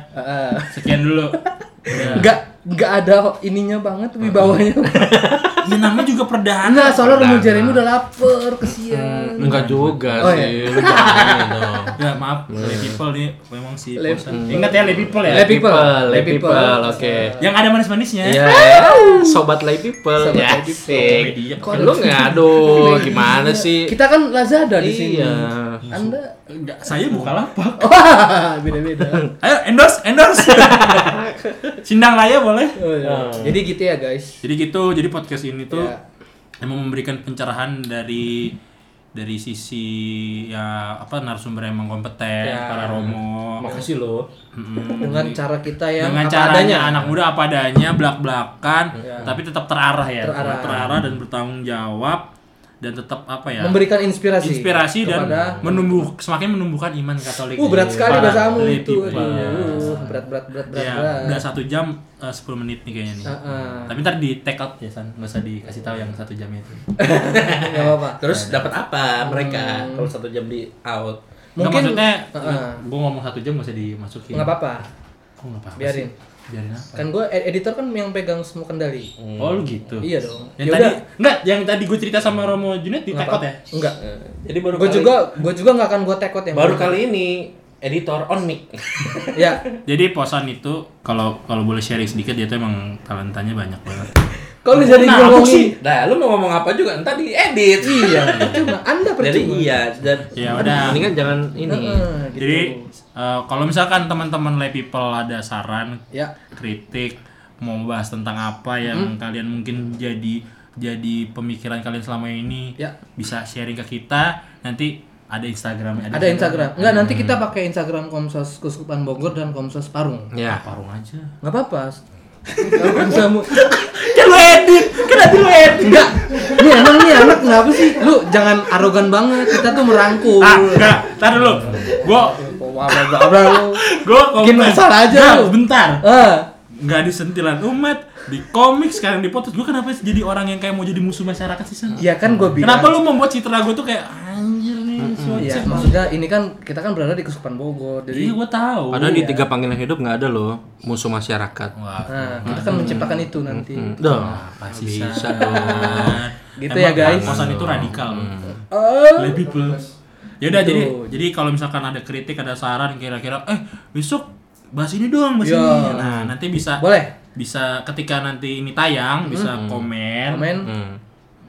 Sekian dulu. Enggak enggak ada ininya banget wibawanya. Ya namanya juga perdana. Enggak, soalnya Romo. Jeremy udah lapar, kesian. Enggak juga Oh, sih. Dong. Ya maaf, lay people nih memang si Posan. Ingat ya lay people ya. Lay people. Lay people. people, oke. Yang ada manis-manisnya. Iya, sobat lay people. Sobat ya, sih. Lu nggak aduh, gimana sih? Kita kan Lazada di sini. Iya. Anda Enggak, saya buka lapak. Beda-beda. Ayo endorse, endorse. Sindang Raya boleh. Oh, iya. Jadi gitu ya, guys. Jadi gitu, jadi podcast ini tuh Ya. emang memberikan pencerahan dari dari sisi ya apa narasumber yang emang kompeten, Ya. para romo. Makasih lo. Dengan cara kita yang dengan apa caranya adanya. anak muda apa adanya, belak-belakan, Ya. tapi tetap terarah ya, Terarah. terarah dan bertanggung jawab dan tetap apa ya? memberikan inspirasi. inspirasi dan menumbuh semakin menumbuhkan iman Katolik. Uh, berat sekali bahasamu itu. Aduh, berat berat berat berat. Ya, berat. udah satu jam eh, 10 menit nih kayaknya nih. Heeh. Tapi ntar di take out ya San, nggak usah dikasih tahu yang satu jamnya itu. Enggak apa-apa. Terus dapat apa mereka kalau satu jam di out? Mungkin Mungkin maksudnya, Heeh. gue ngomong satu jam nggak usah dimasukin. Enggak apa-apa. Kok nggak apa-apa Biarin. sih? Biarin apa? Kan gue editor kan yang pegang semua kendali. Oh lu gitu. Iya dong. Yang Ya tadi enggak, yang tadi gue cerita sama Romo Junet di apa- ya. Enggak. Jadi baru Gue kali- juga gue juga nggak akan gue tekot yang baru kali ini editor on mic. ya Jadi posan itu kalau kalau boleh sharing sedikit dia tuh emang talentanya banyak banget. Kalau jadi Nah, ngomongin aku sih. Nah, lu mau ngomong apa juga ntar diedit. iya cuma anda percuma Jadi iya dan Ya udah. Mendingan jangan ini. Heeh, gitu. Jadi eh, kalau misalkan teman-teman lay people ada saran, ya kritik, mau bahas tentang apa yang kalian mungkin jadi jadi pemikiran kalian selama ini, Ya. bisa sharing ke kita. Nanti ada Instagramnya. ada Instagram enggak nanti kita pakai Instagram Komsos Kuskupan Bogor dan Komsos Parung Ya. Parung aja. nggak apa-apa kamu Kan lu edit, kan nanti lu edit. enggak ini emang nih anak kenapa sih lu jangan arogan banget kita tuh merangkul Ah, enggak. Tar dulu. Gua gua komen. masalah aja lu. bentar. ah Nggak di sentilan umat, di komik sekarang di podcast. Gua kenapa jadi orang yang kayak mau jadi musuh masyarakat sih, San? ya kan gue bilang Kenapa lu membuat citra gue tuh kayak anjir nih, Iya, suatu maksudnya ini kan kita kan berada di Kuskupan Bogor, Jadi jadi gue tahu. Padahal di tiga panggilan hidup nggak ada loh musuh masyarakat. Wah, nah, kita kan menciptakan itu nanti. Apa sih bisa dong. Gitu ya, guys. Kosan itu radikal. Oh, Lay people. Ya udah Gitu. jadi jadi kalau misalkan ada kritik ada saran kira-kira eh besok bahas ini dong bahas Ya. ini. Nah, nanti bisa Boleh. bisa ketika nanti ini tayang bisa komen, Komen Hmm.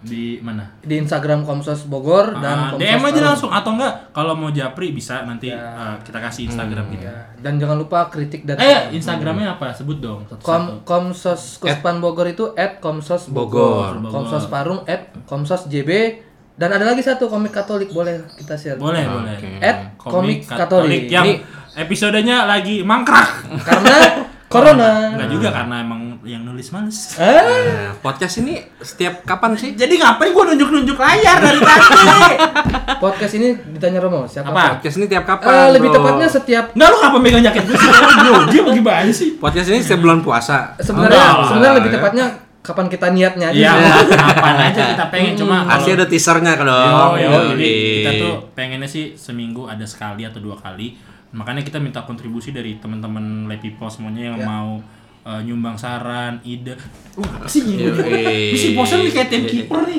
di mana? di Instagram Komsos Bogor dan Ah, Komsos DM aja langsung atau enggak kalau mau japri bisa nanti Ya. eh, kita kasih Instagram kita. Ya, dan jangan lupa kritik dan Eh, Instagramnya apa? Sebut dong. satu-satu. Kom Komsos Kuspan Bogor itu at Komsos Bogor. Bogor. Komsos Parung at Komsos JB dan ada lagi satu komik Katolik boleh kita share. Boleh, boleh. At komik Katolik. yang Ini episodenya lagi mangkrak. karena corona. Enggak juga karena emang yang nulis males. Ah, Nah, podcast ini setiap kapan sih? Jadi ngapain gua nunjuk-nunjuk layar dari tadi? podcast ini ditanya Romo siapa? Apa? Podcast ini tiap Eh, kapan? lebih bro? tepatnya setiap Enggak lu ngapa megang jaket gue sih? Bro, dia bagaimana sih? podcast ini setiap bulan puasa. sebenarnya Enggak. sebenarnya lebih tepatnya kapan kita niatnya aja. Iya, kapan aja kita pengen cuma Pasti ada teasernya dong. Yo, yo, jadi kita tuh pengennya sih seminggu ada sekali atau dua kali. Makanya kita minta kontribusi dari teman-teman people semuanya yang mau uh, nyumbang saran, ide. Uh, apa sih ini? Yoi. Ini si bosan nih kayak timekeeper nih.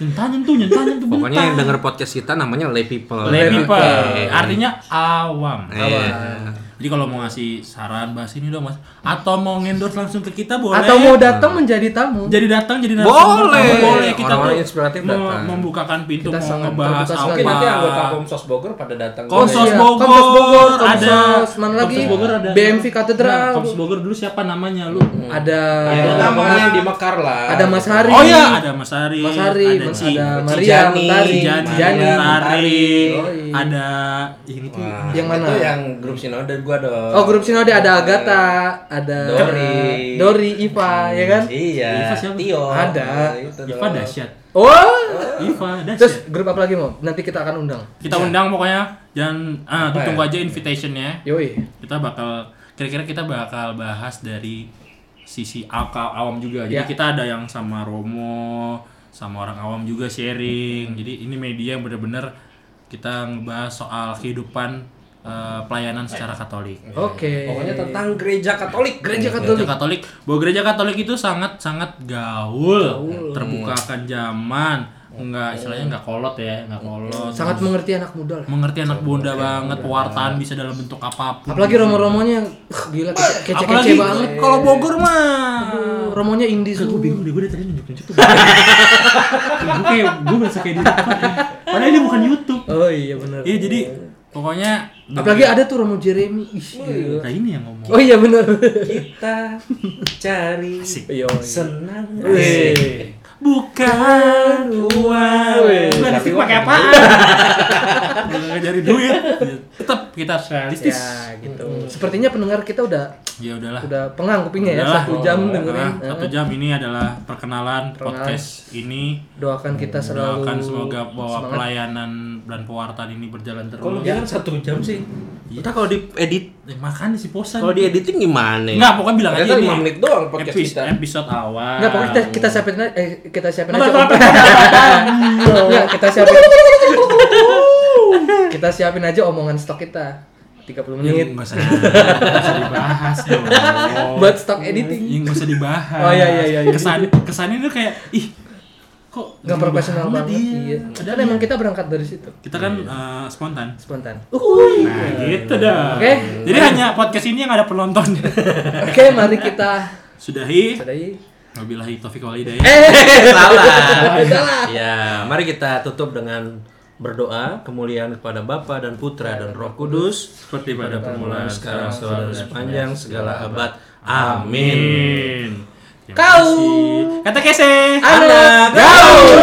Nyentanyen tuh, nyentanyen tuh Pokoknya yang denger podcast kita namanya lay people. lay people. Artinya awam. Eh, Jadi kalau mau ngasih saran bahas ini dong mas, atau mau endorse langsung ke kita boleh. Atau mau datang menjadi tamu. jadi datang jadi Boleh. narasumber tamu, boleh kita Orang-orang tuh inspiratif mau datang. membukakan pintu Kita mau ngebahas apa sekali. Nanti Komsos Bogor pada datang. Komsos Iya, Bogor, Komsos Bogor, ada Komsos mana lagi? Komsos Bogor ada BMV Katedral. Nah, Komsos Bogor dulu siapa namanya lu? Ada Ya, namanya di Mekar lah. ada Mas Hari. Oh iya, ada Mas Hari, Mas Hari, ada Mas- ada Maria Jani, Mentari, Jani. Mentari, ada yang itu. Wah, Yang mana? Itu yang grup Sinode gua dong. Oh grup Sinode ada Agatha, ada Dori. Dori, Iva, ya kan? Iya. Iva siapa? Tio. Ada. Iva dahsyat. Oh, Iva terus dahsyat. grup apa lagi mau? Nanti kita akan undang. Kita undang pokoknya jangan ah Apa tunggu ya? aja invitationnya. Yoi. Kita bakal kira-kira kita bakal bahas dari sisi akal awam juga. Jadi Ya. kita ada yang sama Romo, sama orang awam juga sharing. Jadi ini media yang benar-benar kita ngebahas soal kehidupan eh, pelayanan secara Katolik. Oke. Pokoknya tentang gereja Katolik. Gereja Gereja Katolik. Katolik, bahwa gereja Katolik itu sangat sangat gaul, terbuka akan zaman, enggak istilahnya enggak kolot ya, enggak kolot. Sangat mengerti anak muda lah. mengerti anak muda banget, pewartaan bisa dalam bentuk apa pun. Apalagi romo-romonya yang uh, gila kece- kece-kece Apalagi banget. kalau Bogor mah. Aduh, Romonya indie Gue semua. bingung deh, gue dari tadi nunjuk-nunjuk tuh. gue kayak, gue berasa kayak di. Padahal ini bukan Youtube. Oh iya benar. Iya jadi pokoknya. Apalagi ada tuh Romo Jeremy. Ih, gila. Nah ini yang ngomong. Oh iya benar. Kita cari Iya. senang. Wih. Bukan uang. Uang pakai apaan? Nggak cari duit. Tetap kita harus realistis. Ya gitu. Sepertinya pendengar kita udah Ya udahlah. udah pengang kupingnya ya satu jam Nah, dengerin. satu jam ini adalah perkenalan podcast ini. Doakan kita selalu Doakan semoga bahwa semangat. pelayanan dan pewartaan ini berjalan terus. Kalau jangan satu jam sih. Kita kalau diedit, Eh, makanya si posan. kalau di editing gimana? Enggak, pokoknya bilang aja Ternyata ini. lima menit doang podcast episode, kita. episode awal. Enggak, pokoknya kita, kita siapin aja, eh, kita siapin aja. Enggak, kita siapin. kita siapin aja omongan stok kita. 30 menit. Enggak usah, nggak usah dibahas dong. Buat stok editing. Yang enggak usah dibahas. Oh, iya, iya, iya, iya. Kesan kesannya tuh kayak ih kok Enggak gini profesional banget. Iya. Padahal Padahal emang kita berangkat dari situ. kita kan eh, spontan. Spontan. Nah, gitu dah. Oke. Jadi hanya podcast ini yang ada penonton. Oke, mari kita Sudahi. sudahi. Wabillahi taufiq wal hidayah. Eh, Salah. Ya, mari kita tutup dengan berdoa kemuliaan kepada Bapa dan Putra dan Roh Kudus Seperti pada permulaan sekarang selalu sepanjang segala abad. Amin. Kau. Kata kese. Anak gaul.